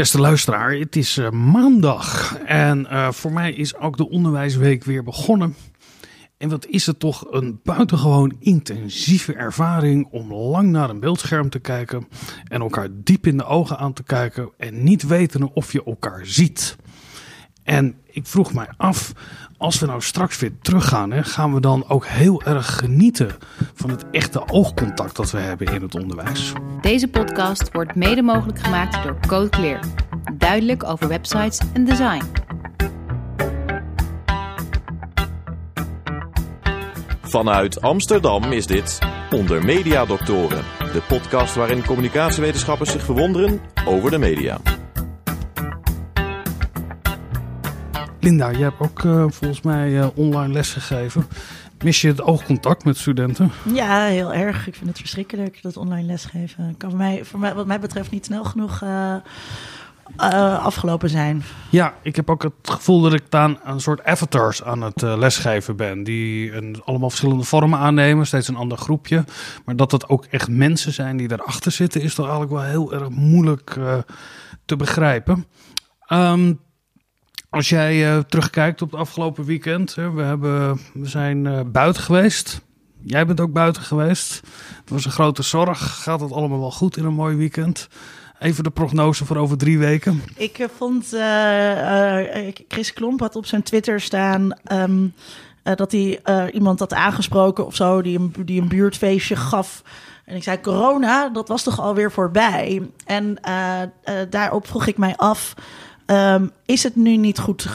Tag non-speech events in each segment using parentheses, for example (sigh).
Beste luisteraar, het is uh, maandag en uh, voor mij is ook de onderwijsweek weer begonnen. En wat is het toch een buitengewoon intensieve ervaring om lang naar een beeldscherm te kijken en elkaar diep in de ogen aan te kijken en niet weten of je elkaar ziet. En ik vroeg mij af, als we nou straks weer teruggaan, hè, gaan we dan ook heel erg genieten van het echte oogcontact dat we hebben in het onderwijs? Deze podcast wordt mede mogelijk gemaakt door Code Clear. Duidelijk over websites en design. Vanuit Amsterdam is dit Onder Media Doctoren, de podcast waarin communicatiewetenschappers zich verwonderen over de media. Linda, je hebt ook uh, volgens mij uh, online les gegeven. Mis je het oogcontact met studenten? Ja, heel erg. Ik vind het verschrikkelijk, dat online lesgeven. Kan voor mij, voor mij, wat mij betreft niet snel genoeg uh, afgelopen zijn. Ja, ik heb ook het gevoel dat ik dan een soort avatars aan het lesgeven ben. Die een, allemaal verschillende vormen aannemen, steeds een ander groepje. Maar dat het ook echt mensen zijn die daarachter zitten, is toch eigenlijk wel heel erg moeilijk te begrijpen. Um, als jij uh, terugkijkt op het afgelopen weekend, hè, we, hebben, we zijn uh, buiten geweest. Jij bent ook buiten geweest. Het was een grote zorg. Gaat het allemaal wel goed in een mooi weekend? Even de prognose voor over drie weken. Ik uh, vond, Chris Klomp had op zijn Twitter staan um, dat hij iemand had aangesproken of zo, die een, die een buurtfeestje gaf. En ik zei, corona, dat was toch alweer voorbij? En daarop vroeg ik mij af... Um, is het nu niet goed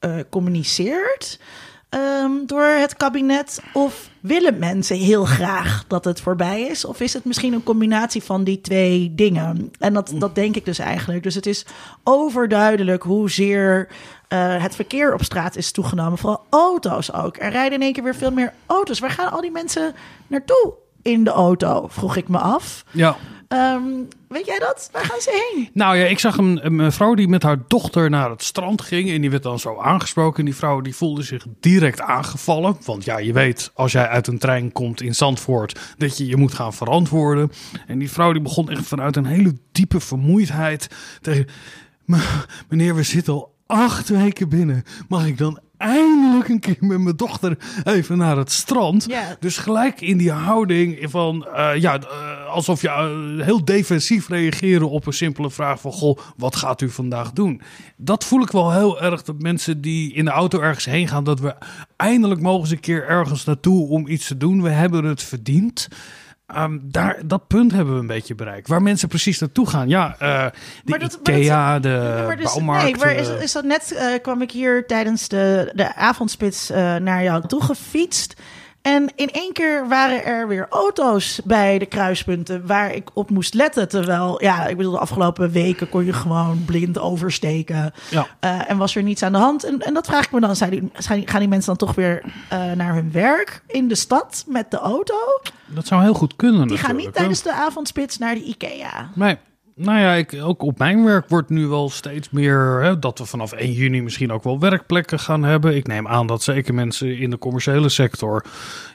gecommuniceerd um, door het kabinet? Of willen mensen heel graag dat het voorbij is? Of is het misschien een combinatie van die twee dingen? En dat, dat denk ik dus eigenlijk. Dus het is overduidelijk hoezeer uh, het verkeer op straat is toegenomen. Vooral auto's ook. Er rijden in één keer weer veel meer auto's. Waar gaan al die mensen naartoe in de auto? Vroeg ik me af. Ja. Um, weet jij dat? Waar gaan ze heen? Nou ja, ik zag een, een vrouw die met haar dochter naar het strand ging. En die werd dan zo aangesproken. En die vrouw die voelde zich direct aangevallen. Want ja, je weet, als jij uit een trein komt in Zandvoort, dat je je moet gaan verantwoorden. En die vrouw die begon echt vanuit een hele diepe vermoeidheid tegen... Meneer, we zitten al acht weken binnen. Mag ik dan eindelijk een keer met mijn dochter even naar het strand. Dus gelijk in die houding van, uh, ja, uh, alsof je uh, heel defensief reageren op een simpele vraag van, goh, wat gaat u vandaag doen? Dat voel ik wel heel erg, dat mensen die in de auto ergens heen gaan, dat we eindelijk mogen ze een keer ergens naartoe om iets te doen. We hebben het verdiend. Um, daar, dat punt hebben we een beetje bereikt. Waar mensen precies naartoe gaan. Ja, uh, de dat, IKEA, dat, de ja, dus, bouwmarkt. Nee, maar is, is dat net uh, kwam ik hier tijdens de, de avondspits uh, naar jou toe gefietst. En in één keer waren er weer auto's bij de kruispunten waar ik op moest letten. Terwijl, ja, ik bedoel, de afgelopen weken kon je gewoon blind oversteken. Ja. Uh, en was er niets aan de hand. En, en dat vraag ik me dan. Zijn die, gaan die mensen dan toch weer uh, naar hun werk in de stad met de auto? Dat zou heel goed kunnen. Die gaan niet tijdens de avondspits naar de IKEA. Nee. Nou ja, ik, ook op mijn werk wordt nu wel steeds meer hè, dat we vanaf 1 juni misschien ook wel werkplekken gaan hebben. Ik neem aan dat zeker mensen in de commerciële sector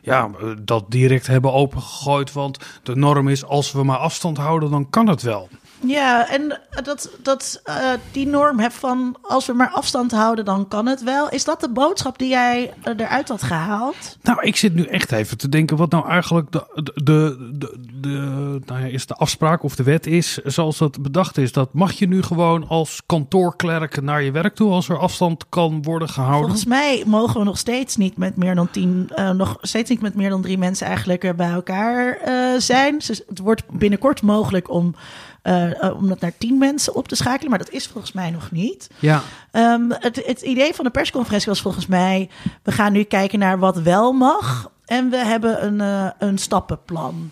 ja, dat direct hebben opengegooid. Want de norm is als we maar afstand houden, dan kan het wel. Ja, en dat, dat uh, die norm heb van als we maar afstand houden, dan kan het wel. Is dat de boodschap die jij eruit had gehaald? Nou, ik zit nu echt even te denken wat nou eigenlijk de, de, de, de, nou ja, is de afspraak of de wet is zoals dat bedacht is. Dat mag je nu gewoon als kantoorklerk naar je werk toe als er afstand kan worden gehouden? Volgens mij mogen we nog steeds niet met meer dan tien, uh, nog steeds niet met meer dan drie mensen eigenlijk bij elkaar uh, zijn. Dus het wordt binnenkort mogelijk om uh, om dat naar tien mensen op te schakelen. Maar dat is volgens mij nog niet. Ja. Um, het, het idee van de persconferentie was volgens mij... we gaan nu kijken naar wat wel mag. En we hebben een, uh, een stappenplan.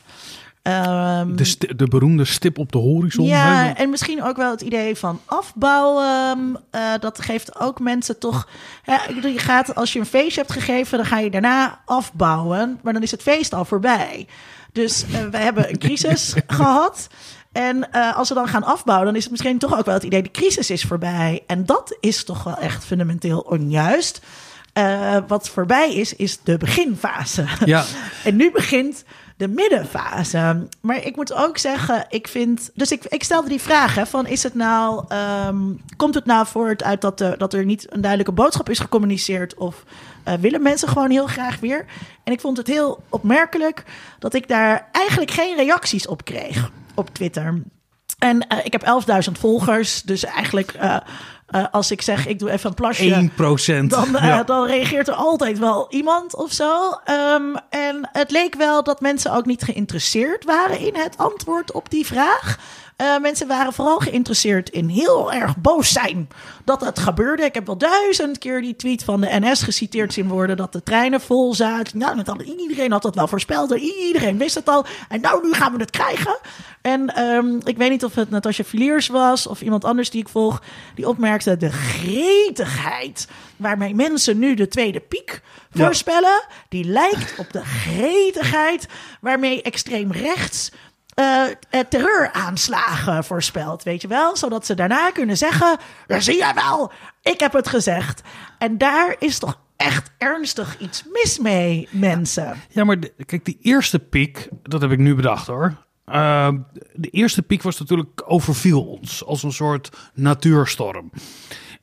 Um, de, de, beroemde stip op de horizon. Ja, en misschien ook wel het idee van afbouwen. Uh, dat geeft ook mensen toch. Je gaat, als je een feestje hebt gegeven, dan ga je daarna afbouwen. Maar dan is het feest al voorbij. Dus uh, we hebben een (laughs) crisis gehad. En uh, als we dan gaan afbouwen, dan is het misschien toch ook wel het idee: de crisis is voorbij. En dat is toch wel echt fundamenteel onjuist. Uh, wat voorbij is, is de beginfase. Ja. (laughs) en nu begint de middenfase. Maar ik moet ook zeggen, ik vind. Dus ik, ik stelde die vraag: hè, van is het nou. ehm, komt het nou voort uit dat, er dat er niet een duidelijke boodschap is gecommuniceerd? Of eh, willen mensen gewoon heel graag weer? En ik vond het heel opmerkelijk dat ik daar eigenlijk geen reacties op kreeg op Twitter. En eh, ik heb 11.000 volgers, dus eigenlijk. eh, eh, als ik zeg, ik doe even een plasje 1 procent. dan, eh, dan reageert er altijd wel iemand of zo. Ehm, en het leek wel dat mensen ook niet geïnteresseerd waren in het antwoord op die vraag. Eh, mensen waren vooral geïnteresseerd in heel erg boos zijn dat het gebeurde. Ik heb wel duizend keer die tweet van de NS geciteerd zien worden dat de treinen vol zaten. Nou, dat had- iedereen had dat wel voorspeld. Iedereen wist het al. En nou, nu gaan we het krijgen. En ehm, ik weet niet of het Natasja Viliers was of iemand anders die ik volg, die opmerkte de gretigheid waarmee mensen nu de tweede piek Ja. voorspellen. Die lijkt op de gretigheid waarmee extreem rechts eh, eh, terreuraanslagen voorspelt, weet je wel? Zodat ze daarna kunnen zeggen, "Ja, zie je wel, ik heb het gezegd. En daar is toch echt ernstig iets mis mee, mensen. Ja, maar kijk, die eerste piek, dat heb ik nu bedacht hoor. Uh, de eerste piek was natuurlijk overviel ons als een soort natuurstorm.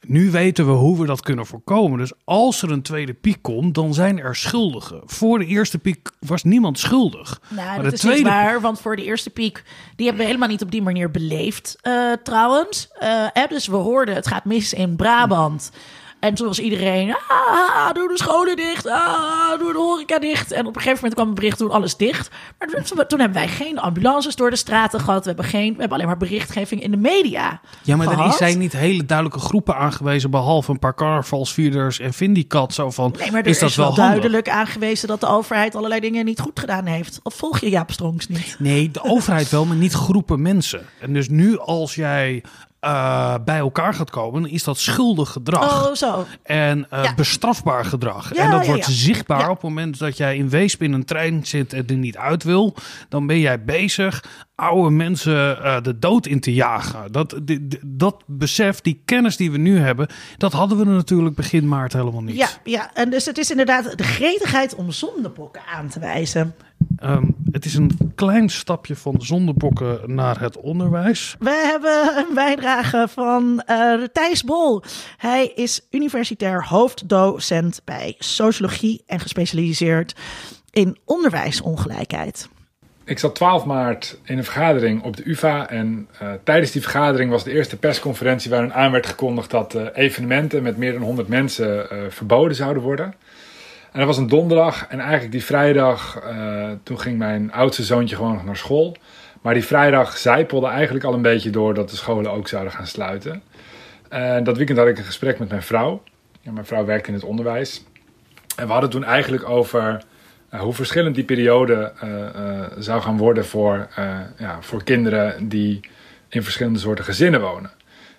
Nu weten we hoe we dat kunnen voorkomen. Dus als er een tweede piek komt, dan zijn er schuldigen. Voor de eerste piek was niemand schuldig. Nou, maar dat de is tweede niet waar, want voor de eerste piek... die hebben we helemaal niet op die manier beleefd, eh, trouwens. Eh, dus we hoorden, het gaat mis in Brabant... En toen was iedereen, ah, doe de scholen dicht, ah, doe de horeca dicht. En op een gegeven moment kwam het bericht, doe alles dicht. Maar toen, toen hebben wij geen ambulances door de straten gehad. We hebben, geen, we hebben alleen maar berichtgeving in de media Ja, maar er gehad. zijn niet hele duidelijke groepen aangewezen, behalve een paar carnavalsvierders en Vindicat. Zo van, Nee, maar er is dat wel handig? duidelijk aangewezen dat de overheid allerlei dingen niet goed gedaan heeft. Of volg je Jaap Strongs niet? Nee, de overheid wel, maar niet groepen mensen. En dus nu als jij eh, bij elkaar gaat komen, is dat schuldig gedrag. Oh, zo. En eh, Ja. bestrafbaar gedrag. Ja, en dat ja, wordt zichtbaar op het moment dat jij in Weesp in een trein zit en er niet uit wil. Dan ben jij bezig oude mensen eh, de dood in te jagen. Dat, dat besef, die kennis die we nu hebben, dat hadden we er natuurlijk begin maart helemaal niet. Ja, ja, en dus het is inderdaad de gretigheid om zondebokken aan te wijzen. Ehm, het is een klein stapje van de zondebokken naar het onderwijs. We hebben een bijdrage van eh, Thijs Bol. Hij is universitair hoofddocent bij sociologie en gespecialiseerd in onderwijsongelijkheid. Ik zat 12 maart in een vergadering op de UvA en eh, tijdens die vergadering was de eerste persconferentie waarin aan werd gekondigd dat eh, evenementen met meer dan 100 mensen eh, verboden zouden worden. En dat was een donderdag en eigenlijk die vrijdag, eh, toen ging mijn oudste zoontje gewoon nog naar school. Maar die vrijdag zijpelde eigenlijk al een beetje door dat de scholen ook zouden gaan sluiten. En dat weekend had ik een gesprek met mijn vrouw. Ja, mijn vrouw werkt in het onderwijs. En we hadden toen eigenlijk over uh, hoe verschillend die periode uh, zou gaan worden voor, ja, voor kinderen die in verschillende soorten gezinnen wonen.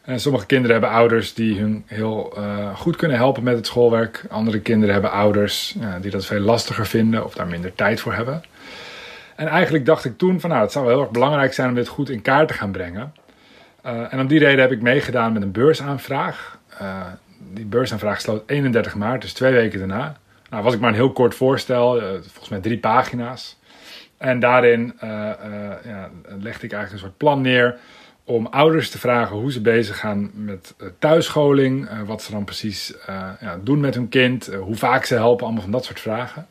En sommige kinderen hebben ouders die hun heel goed kunnen helpen met het schoolwerk. Andere kinderen hebben ouders die dat veel lastiger vinden of daar minder tijd voor hebben. En eigenlijk dacht ik toen van nou, het zou heel erg belangrijk zijn om dit goed in kaart te gaan brengen. en om die reden heb ik meegedaan met een beursaanvraag. die beursaanvraag sloot 31 maart, dus twee weken daarna. Nou, was ik maar een heel kort voorstel, volgens mij drie pagina's. En daarin ja, legde ik eigenlijk een soort plan neer om ouders te vragen hoe ze bezig gaan met thuisscholing, wat ze dan precies ja, doen met hun kind, hoe vaak ze helpen, allemaal van dat soort vragen.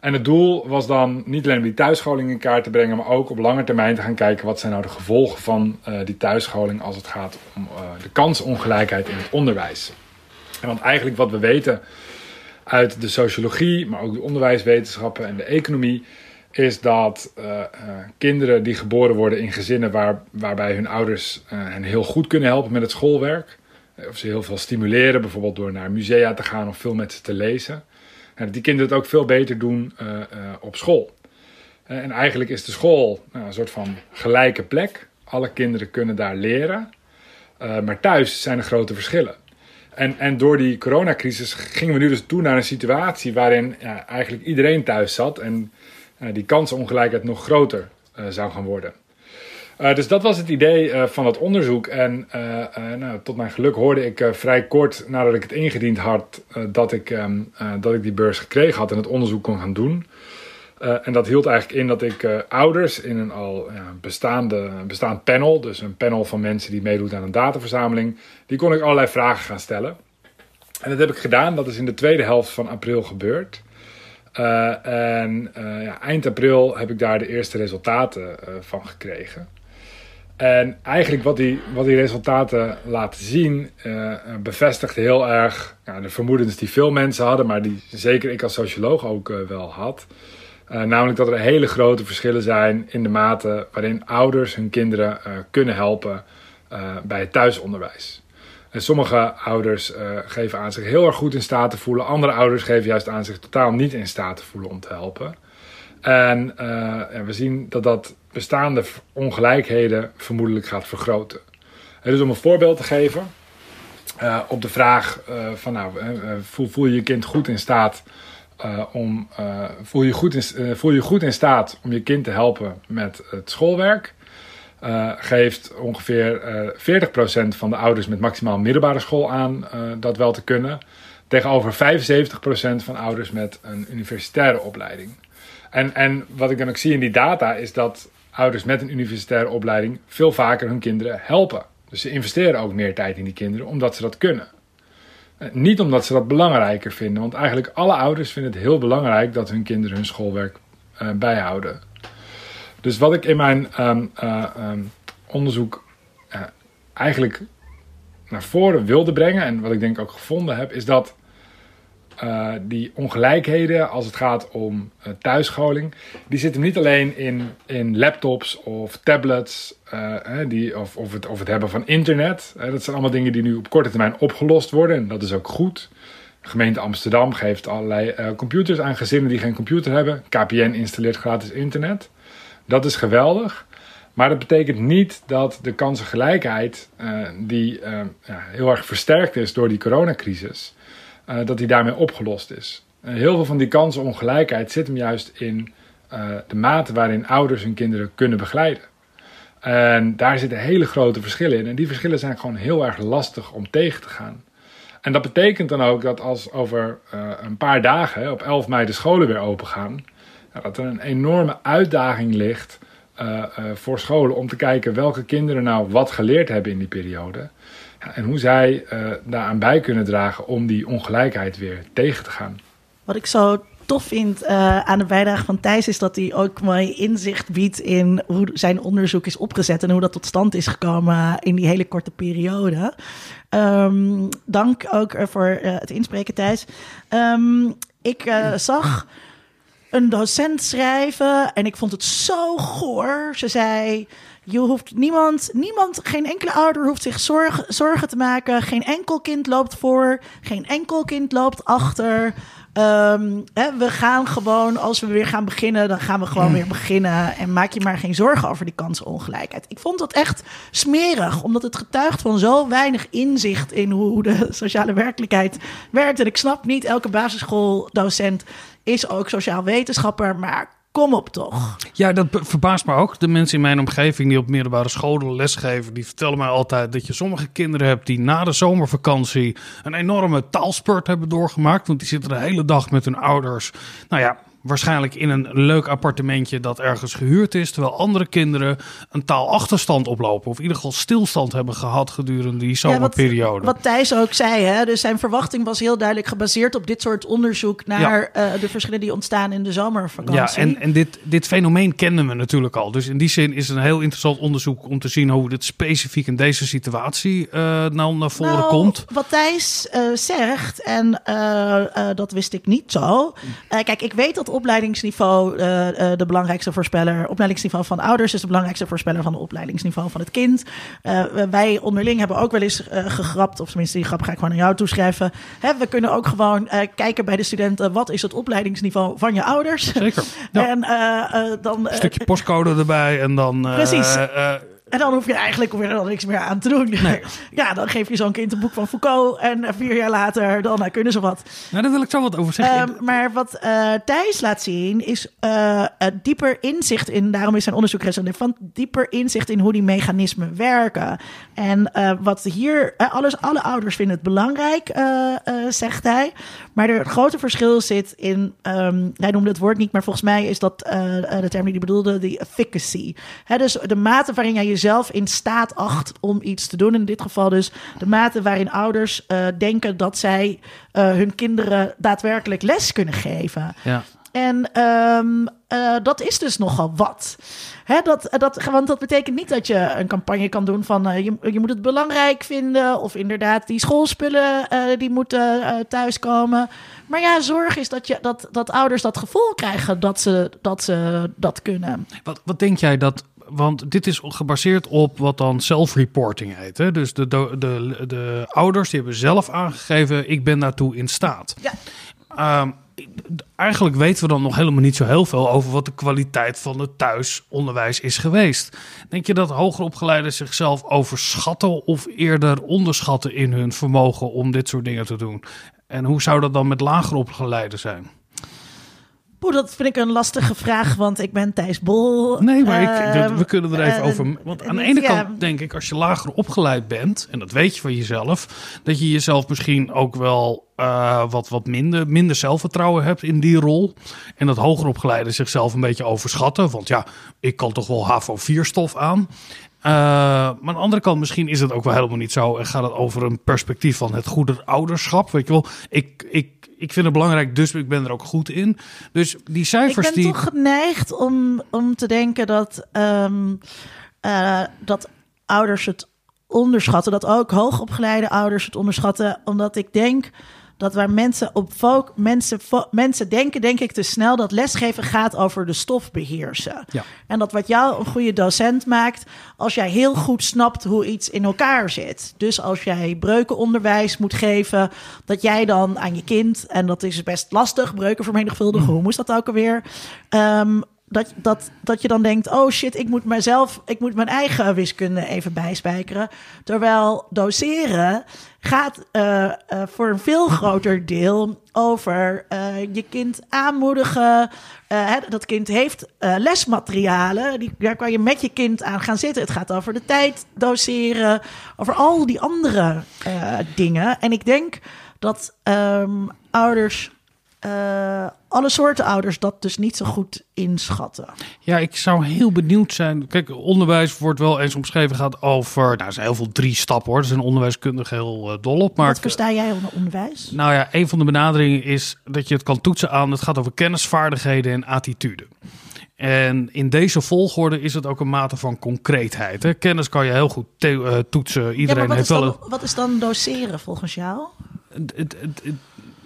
En het doel was dan niet alleen om die thuisscholing in kaart te brengen, maar ook op lange termijn te gaan kijken wat zijn nou de gevolgen van die thuisscholing als het gaat om de kansongelijkheid in het onderwijs. En want eigenlijk wat we weten uit de sociologie, maar ook de onderwijswetenschappen en de economie, is dat uh, uh, kinderen die geboren worden in gezinnen waar, waarbij hun ouders uh, hen heel goed kunnen helpen met het schoolwerk, of ze heel veel stimuleren, bijvoorbeeld door naar musea te gaan of veel met ze te lezen, dat die kinderen het ook veel beter doen op school. en eigenlijk is de school nou, een soort van gelijke plek. Alle kinderen kunnen daar leren, maar thuis zijn er grote verschillen. En, en door die coronacrisis gingen we nu dus toe naar een situatie waarin eigenlijk iedereen thuis zat en die kansongelijkheid nog groter uh, zou gaan worden. Uh, dus dat was het idee van dat onderzoek. En nou, tot mijn geluk hoorde ik vrij kort nadat ik het ingediend had dat, ik, um, dat ik die beurs gekregen had en het onderzoek kon gaan doen. Eh, en dat hield eigenlijk in dat ik eh, ouders in een al bestaande, bestaand panel, dus een panel van mensen die meedoet aan een dataverzameling, die kon ik allerlei vragen gaan stellen. En dat heb ik gedaan, dat is in de tweede helft van april gebeurd. Uh, en ja, eind april heb ik daar de eerste resultaten van gekregen. En eigenlijk wat die, wat die resultaten laten zien, bevestigt heel erg ja, de vermoedens die veel mensen hadden, maar die zeker ik als socioloog ook wel had. namelijk dat er hele grote verschillen zijn in de mate waarin ouders hun kinderen kunnen helpen bij het thuisonderwijs. En sommige ouders geven aan zich heel erg goed in staat te voelen, andere ouders geven juist aan zich totaal niet in staat te voelen om te helpen. En we zien dat dat bestaande ongelijkheden vermoedelijk gaat vergroten. En dus om een voorbeeld te geven, uh, op de vraag van nou, voel, voel, je je kind goed in staat om voel, je goed voel je goed in staat om je kind te helpen met het schoolwerk? Geeft ongeveer 40% van de ouders met maximaal middelbare school aan dat wel te kunnen. Tegenover 75% van ouders met een universitaire opleiding. En, en wat ik dan ook zie in die data is dat ouders met een universitaire opleiding veel vaker hun kinderen helpen. Dus ze investeren ook meer tijd in die kinderen omdat ze dat kunnen. Eh, niet omdat ze dat belangrijker vinden, want eigenlijk alle ouders vinden het heel belangrijk dat hun kinderen hun schoolwerk bijhouden. Dus wat ik in mijn um, uh, um, onderzoek eigenlijk naar voren wilde brengen en wat ik denk ook gevonden heb, is dat uh, die ongelijkheden als het gaat om thuisscholing, die zitten niet alleen in, in laptops of tablets die, of, of, het, of het hebben van internet. dat zijn allemaal dingen die nu op korte termijn opgelost worden en dat is ook goed. De gemeente Amsterdam geeft allerlei computers aan gezinnen die geen computer hebben. KPN installeert gratis internet. Dat is geweldig. Maar dat betekent niet dat de kansengelijkheid, die ja, heel erg versterkt is door die coronacrisis, uh, dat die daarmee opgelost is. Heel veel van die kansenongelijkheid zit hem juist in de mate waarin ouders hun kinderen kunnen begeleiden. En daar zitten hele grote verschillen in. En die verschillen zijn gewoon heel erg lastig om tegen te gaan. En dat betekent dan ook dat als over een paar dagen, op 11 mei, de scholen weer open gaan, dat er een enorme uitdaging ligt voor scholen om te kijken welke kinderen nou wat geleerd hebben in die periode en hoe zij uh, daaraan bij kunnen dragen om die ongelijkheid weer tegen te gaan. Wat ik zo tof vind aan de bijdrage van Thijs is dat hij ook mooi inzicht biedt in hoe zijn onderzoek is opgezet en hoe dat tot stand is gekomen in die hele korte periode. Um, dank ook voor het inspreken, Thijs. Um, ik zag een docent schrijven en ik vond het zo goor. Ze zei. Je hoeft niemand, niemand, geen enkele ouder hoeft zich zorgen, zorgen te maken. Geen enkel kind loopt voor, geen enkel kind loopt achter. Um, hè, we gaan gewoon, als we weer gaan beginnen, dan gaan we gewoon weer beginnen. En maak je maar geen zorgen over die kansenongelijkheid. Ik vond dat echt smerig, omdat het getuigt van zo weinig inzicht in hoe de sociale werkelijkheid werkt. En ik snap niet, elke basisschooldocent is ook sociaal wetenschapper, maar Kom op toch. Ja, dat verbaast me ook. De mensen in mijn omgeving die op middelbare scholen lesgeven, die vertellen mij altijd dat je sommige kinderen hebt die na de zomervakantie een enorme taalspurt hebben doorgemaakt. Want die zitten de hele dag met hun ouders. Nou ja, waarschijnlijk in een leuk appartementje dat ergens gehuurd is. Terwijl andere kinderen een taalachterstand oplopen. Of in ieder geval stilstand hebben gehad gedurende die zomerperiode. wat, wat, Thijs ook zei, hè? dus zijn verwachting was heel duidelijk gebaseerd op dit soort onderzoek naar uh, de verschillen die ontstaan in de zomervakantie. Ja, en, en dit, dit fenomeen kenden we natuurlijk al. Dus in die zin is het een heel interessant onderzoek om te zien hoe dit specifiek in deze situatie uh, nou naar voren nou, komt. Wat Thijs uh, zegt, en dat wist ik niet zo. kijk, ik weet dat opleidingsniveau uh, de belangrijkste voorspeller. Opleidingsniveau van ouders is de belangrijkste voorspeller van het opleidingsniveau van het kind. Uh, wij onderling hebben ook wel eens gegrapt, of tenminste die grap ga ik gewoon aan jou toeschrijven. Hè, we kunnen ook gewoon kijken bij de studenten, wat is het opleidingsniveau van je ouders? Zeker. Ja. (laughs) En dan... Een stukje postcode erbij en dan... Precies. En dan hoef je eigenlijk weer dan niks meer aan te doen. Nee. (laughs) Ja, dan geef je zo'n kind een boek van Foucault. En vier jaar later, dan uh, kunnen ze wat. Nou, daar wil ik zo wat over zeggen. Um, maar wat uh, Thijs laat zien, is uh, dieper inzicht in... Daarom is zijn onderzoek resonant van dieper inzicht in hoe die mechanismen werken. En wat hier... alles, alle ouders vinden het belangrijk, zegt hij. Maar het grote verschil zit in, ehm, hij noemde het woord niet, maar volgens mij is dat eh, eh, de term die hij bedoelde, die efficacy. Dus de mate waarin jij jezelf in staat acht om iets te doen. In dit geval dus de mate waarin ouders eh, denken dat zij eh, hun kinderen daadwerkelijk les kunnen geven. Ja. En ehm, eh, dat is dus nogal wat. Hè, dat, dat, want dat betekent niet dat je een campagne kan doen van je, je moet het belangrijk vinden. Of inderdaad, die schoolspullen die moeten thuiskomen. Maar ja, zorg is dat, je, dat, dat ouders dat gevoel krijgen dat ze dat, ze dat kunnen. Wat, wat denk jij dat. Want dit is gebaseerd op wat dan self-reporting heet. Hè? Dus de, de, de, de ouders die hebben zelf aangegeven: ik ben daartoe in staat. Ja. Ehm, eigenlijk weten we dan nog helemaal niet zo heel veel over wat de kwaliteit van het thuisonderwijs is geweest. Denk je dat hoger opgeleiden zichzelf overschatten of eerder onderschatten in hun vermogen om dit soort dingen te doen? En hoe zou dat dan met lager opgeleiden zijn? Dat vind ik een lastige (laughs) vraag, want ik ben Thijs Bol. Nee, maar ik, Ehm, we kunnen er even eh, over. Want aan de ene ja. kant denk ik, als je lager opgeleid bent, en dat weet je van jezelf, dat je jezelf misschien ook wel eh, wat, wat minder, minder zelfvertrouwen hebt in die rol. En dat hoger opgeleiden zichzelf een beetje overschatten. Want ja, ik kan toch wel HAVO-4-stof aan. Eh, maar aan de andere kant, misschien is het ook wel helemaal niet zo. En gaat het over een perspectief van het goede ouderschap. Weet je wel, ik, ik, ik vind het belangrijk, dus ik ben er ook goed in. Dus die Ik cijfers ben die. toch geneigd om, om te denken dat, ehm, eh, dat ouders het onderschatten. Dat ook hoogopgeleide ouders het onderschatten. Omdat ik denk dat waar mensen op fo- mensen, mensen denken, denk ik te snel dat lesgeven gaat over de stof beheersen. Ja. En dat wat jou een goede docent maakt, als jij heel goed snapt hoe iets in elkaar zit. Dus als jij breukenonderwijs moet geven, dat jij dan aan je kind, en dat is best lastig, breuken vermenigvuldigen, hoe moest dat ook alweer? Ehm, dat, dat, dat je dan denkt, oh shit, ik moet mezelf, ik moet mijn eigen wiskunde even bijspijkeren. Terwijl doseren gaat eh, eh, voor een veel groter deel over eh, je kind aanmoedigen. Hè, dat kind heeft lesmaterialen, die, daar kan je met je kind aan gaan zitten. Het gaat over de tijd doseren, over al die andere dingen. En ik denk dat ehm, ouders, eh, alle soorten ouders, dat dus niet zo goed inschatten. Ja, ik zou heel benieuwd zijn. Kijk, onderwijs wordt wel eens omschreven gaat over. Nou, er zijn heel veel drie stappen hoor. Er zijn onderwijskundigen heel eh, dol op. Maar Wat versta jij onder onderwijs? nou ja, een van de benaderingen is dat je het kan toetsen aan. Het gaat over kennis, vaardigheden en attitude. En in deze volgorde is het ook een mate van concreetheid. Hè? Kennis kan je heel goed eh, toetsen. Iedereen heeft is, wel dan, een. wat is dan doseren volgens jou?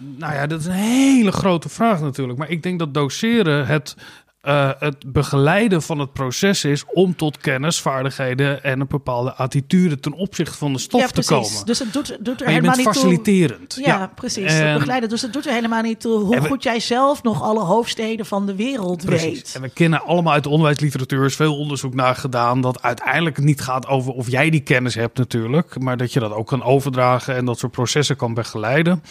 Nou ja, dat is een hele grote vraag natuurlijk. Maar ik denk dat doseren het, eh, het begeleiden van het proces is om tot kennis, vaardigheden en een bepaalde attitude ten opzichte van de stof ja, te precies. komen. Dus het doet, doet er Maar helemaal niet toe. faciliterend. Ja, precies. En- Het begeleiden. Dus het doet er helemaal niet toe hoe we- goed jij zelf nog alle hoofdsteden van de wereld Precies. weet. En we kennen allemaal uit de onderwijsliteratuur er is veel onderzoek naar gedaan dat uiteindelijk niet gaat over of jij die kennis hebt natuurlijk, maar dat je dat ook kan overdragen en dat soort processen kan begeleiden.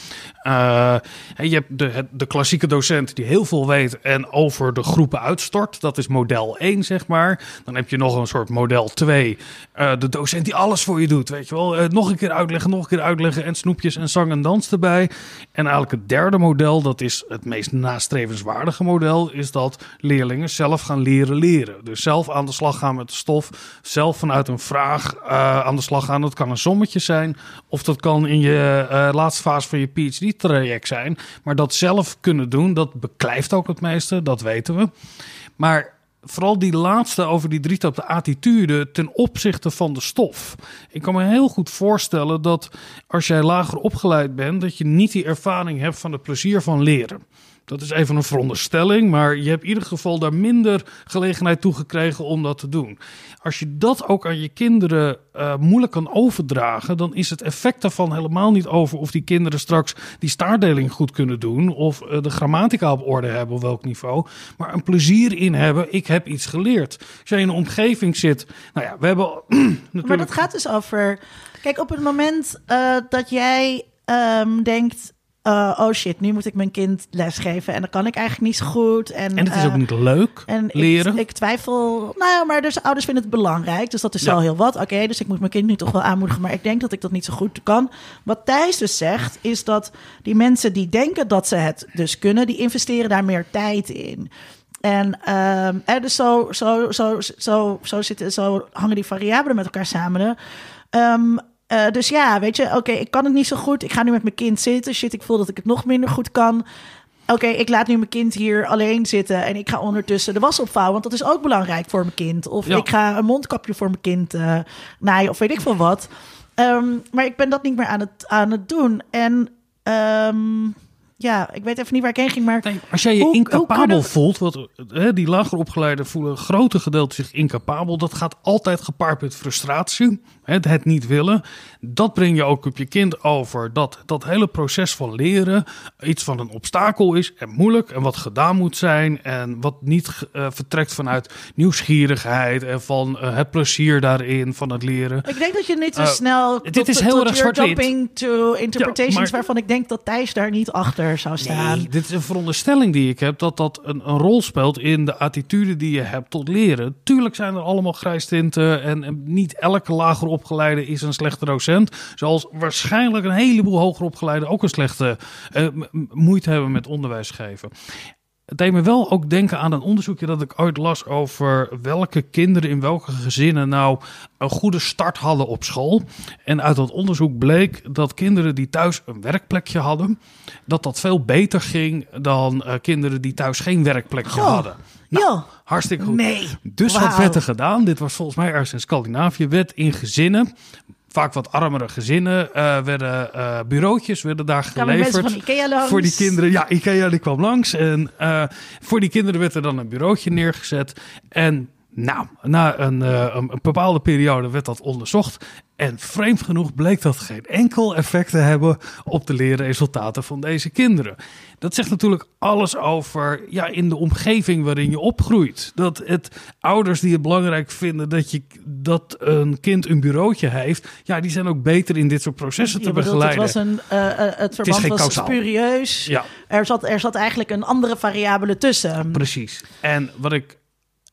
Eh, en je hebt de, de klassieke docent die heel veel weet en over de groepen uitstort. Dat is model 1, zeg maar. Dan heb je nog een soort model 2. eh, de docent die alles voor je doet, weet je wel. Eh, nog een keer uitleggen, nog een keer uitleggen en snoepjes en zang en dans erbij. En eigenlijk het derde model, dat is het meest nastrevenswaardige model, is dat leerlingen zelf gaan leren leren. Dus zelf aan de slag gaan met de stof, zelf vanuit een vraag eh, aan de slag gaan. Dat kan een sommetje zijn, of dat kan in je eh, laatste fase van je PhD-traject zijn. Maar dat zelf kunnen doen, dat beklijft ook het meeste, dat weten we. Maar vooral die laatste over die drietap, de attitude ten opzichte van de stof. Ik kan me heel goed voorstellen dat als jij lager opgeleid bent, dat je niet die ervaring hebt van het plezier van leren. Dat is even een veronderstelling, maar je hebt in ieder geval daar minder gelegenheid toe gekregen om dat te doen. Als je dat ook aan je kinderen eh, moeilijk kan overdragen, dan is het effect daarvan helemaal niet over of die kinderen straks die staardeling goed kunnen doen of eh, de grammatica op orde hebben op welk niveau, maar een plezier in hebben. Ik heb iets geleerd. Als jij in een omgeving zit, nou ja, we hebben (clears throat) natuurlijk. Maar dat gaat dus over. Kijk, op het moment eh, dat jij ehm, denkt. Eh, oh shit, nu moet ik mijn kind lesgeven en dat kan ik eigenlijk niet zo goed. En, En het is eh, ook niet leuk, en leren. Ik, twijfel. Nou ja, maar dus ouders vinden het belangrijk. Dus dat is Ja. al heel wat. Oké, dus ik moet mijn kind nu toch wel aanmoedigen. Maar ik denk dat ik dat niet zo goed kan. Wat Thijs dus zegt, is dat die mensen die denken dat ze het dus kunnen, die investeren daar meer tijd in. En ehm, dus zo, zo, zo, zo, zo, zitten, zo hangen die variabelen met elkaar samen. Ehm, eh, dus ja, weet je, oké, ik kan het niet zo goed. Ik ga nu met mijn kind zitten. Shit, ik voel dat ik het nog minder goed kan. Oké, ik laat nu mijn kind hier alleen zitten en ik ga ondertussen de was opvouwen, want dat is ook belangrijk voor mijn kind. Of Ja. ik ga een mondkapje voor mijn kind eh, naaien of weet ik veel wat. Ehm, maar ik ben dat niet meer aan het, aan het doen. En ehm, ja, ik weet even niet waar ik heen ging, maar Nee, als jij je Hoe- incapabel we- voelt, wat, hè, die lager opgeleiden voelen een grote gedeelte zich incapabel. Dat gaat altijd gepaard met frustratie, hè, het niet willen. Dat breng je ook op je kind over. Dat dat hele proces van leren iets van een obstakel is en moeilijk en wat gedaan moet zijn. En wat niet eh, vertrekt vanuit nieuwsgierigheid en van eh, het plezier daarin, van het leren. ik denk dat je niet te Eh, snel. dit tot- is heel erg zwart-wit. jumping to interpretations maar- waarvan ik denk dat Thijs daar niet achter zou staan. Nee, dit is een veronderstelling die ik heb dat dat een, een rol speelt in de attitude die je hebt tot leren. Tuurlijk zijn er allemaal grijstinten en, en niet elke lager opgeleide is een slechte docent. Zoals waarschijnlijk een heleboel hoger opgeleiden ook een slechte eh, moeite hebben met onderwijs geven. Het deed me wel ook denken aan een onderzoekje dat ik ooit las over welke kinderen in welke gezinnen nou een goede start hadden op school. En uit dat onderzoek bleek dat kinderen die thuis een werkplekje hadden, dat dat veel beter ging dan eh, kinderen die thuis geen werkplekje Goh, hadden. Nou, joh. Hartstikke goed. Nee. Dus wat er gedaan? Dit was volgens mij ergens in Scandinavië. Werd in gezinnen, vaak wat armere gezinnen, eh, werden eh, bureautjes werden daar geleverd. van? Voor die kinderen, ja, Ikea die kwam langs. En eh, voor die kinderen werd er dan een bureautje neergezet. En nou, na een, eh, een, een bepaalde periode werd dat onderzocht. En vreemd genoeg bleek dat geen enkel effect te hebben op de leerresultaten van deze kinderen. Dat zegt natuurlijk alles over ja, in de omgeving waarin je opgroeit. Dat het ouders die het belangrijk vinden dat, je, dat een kind een bureautje heeft, ja, die zijn ook beter in dit soort processen te bedoelt, begeleiden. Het, was een, eh, het verband was spurieus. Ja. Er, zat, er zat eigenlijk een andere variabele tussen. Precies. En wat ik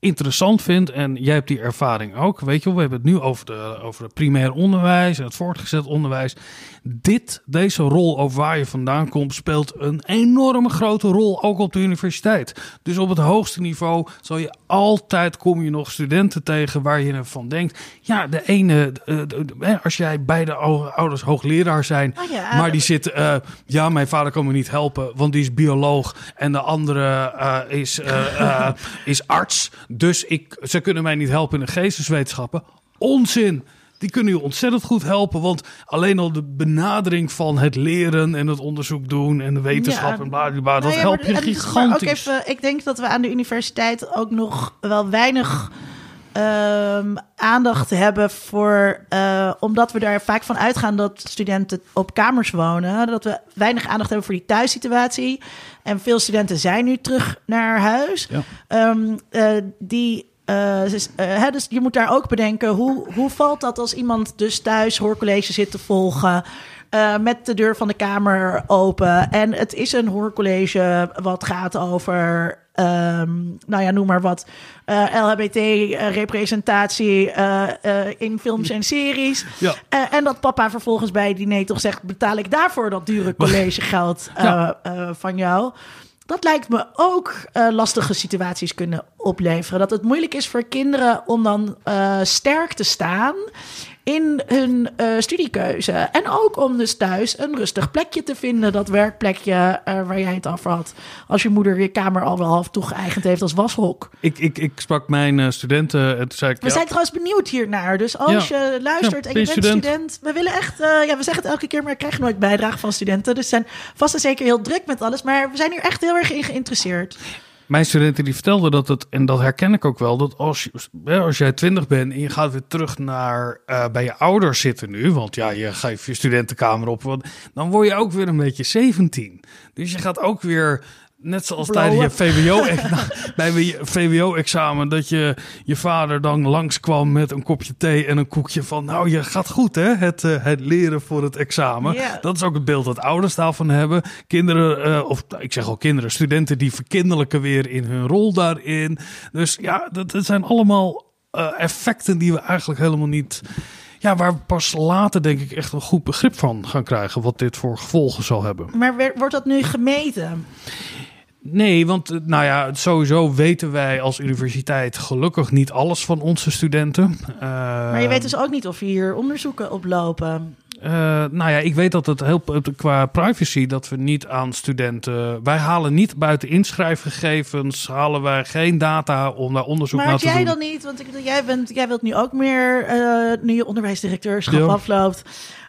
interessant vind, en jij hebt die ervaring ook, weet je wel, we hebben het nu over, de, over het primair onderwijs en het voortgezet onderwijs. Dit, deze rol over waar je vandaan komt, speelt een enorme grote rol ook op de universiteit. Dus op het hoogste niveau zal je altijd, kom je nog studenten tegen waar je van denkt. Ja, de ene, eh, als jij beide ou- ouders hoogleraar zijn, ja, maar die zit, eh, ja, mijn vader kan me niet helpen, want die is bioloog en de andere eh, is, (laughs) is arts. Dus ik, ze kunnen mij niet helpen in de geesteswetenschappen. Onzin! Die kunnen je ontzettend goed helpen, want alleen al de benadering van het leren en het onderzoek doen en de wetenschap Ja. en bla bla bla, dat Nou ja, helpt je maar gigantisch. Ook even, ik denk dat we aan de universiteit ook nog wel weinig ehm, aandacht hebben voor, eh, omdat we daar vaak van uitgaan dat studenten op kamers wonen, dat we weinig aandacht hebben voor die thuissituatie. En veel studenten zijn nu terug naar huis. Ja. Ehm, eh, die, eh, dus, hè, je moet daar ook bedenken, hoe, hoe valt dat als iemand dus thuis hoorcollege zit te volgen... met de deur van de kamer open. En het is een hoorcollege wat gaat over, ehm, nou ja, noem maar wat, eh, LHBT-representatie eh, in films en series. Ja. Eh, en dat papa vervolgens bij het diner toch zegt, betaal ik daarvoor dat dure (laughs) collegegeld eh, Ja. eh, van jou? Dat lijkt me ook eh, lastige situaties kunnen opleveren. Dat het moeilijk is voor kinderen om dan eh, sterk te staan in hun eh, studiekeuze. En ook om dus thuis een rustig plekje te vinden. Dat werkplekje eh, waar jij het over had. Als je moeder je kamer al wel half toegeëigend heeft als washok. Ik, ik, ik sprak mijn eh, studenten en toen zei ik... We ja, zijn trouwens benieuwd hiernaar. Dus als Ja. je luistert Ja, en je ben je bent student. student? We willen echt... ja, we zeggen het elke keer, maar ik krijg nooit bijdrage van studenten. Dus zijn vast en zeker heel druk met alles. Maar we zijn hier echt heel erg in geïnteresseerd. Mijn studenten die vertelden dat het, en dat herken ik ook wel, dat als, je, als jij twintig bent en je gaat weer terug naar eh, bij je ouders zitten nu, want ja, je geeft je studentenkamer op, want dan word je ook weer een beetje 17. Dus je gaat ook weer Net zoals tijdens je VWO, (laughs) bij je VWO-examen, dat je je vader dan langskwam met een kopje thee en een koekje van, nou, je gaat goed hè, het, eh, het leren voor het examen. Dat is ook het beeld dat ouders daarvan hebben. Kinderen, eh, of ik zeg al kinderen, studenten die verkinderlijken weer in hun rol daarin. Dus ja, dat, dat zijn allemaal eh, effecten die we eigenlijk helemaal niet... Ja, waar we pas later denk ik echt een goed begrip van gaan krijgen, wat dit voor gevolgen zal hebben. Maar wordt dat nu gemeten? Nee, want eh, nou ja, sowieso weten wij als universiteit gelukkig niet alles van onze studenten. Maar je weet dus ook niet of hier onderzoeken op Eh, nou ja, ik weet dat het heel qua privacy dat we niet aan studenten. Wij halen niet buiten inschrijfgegevens, halen wij geen data om daar onderzoek Maar naar te jij doen. dan niet, want ik, jij, bent, jij wilt nu ook meer, eh, nu je onderwijsdirecteurschap Ja. afloopt.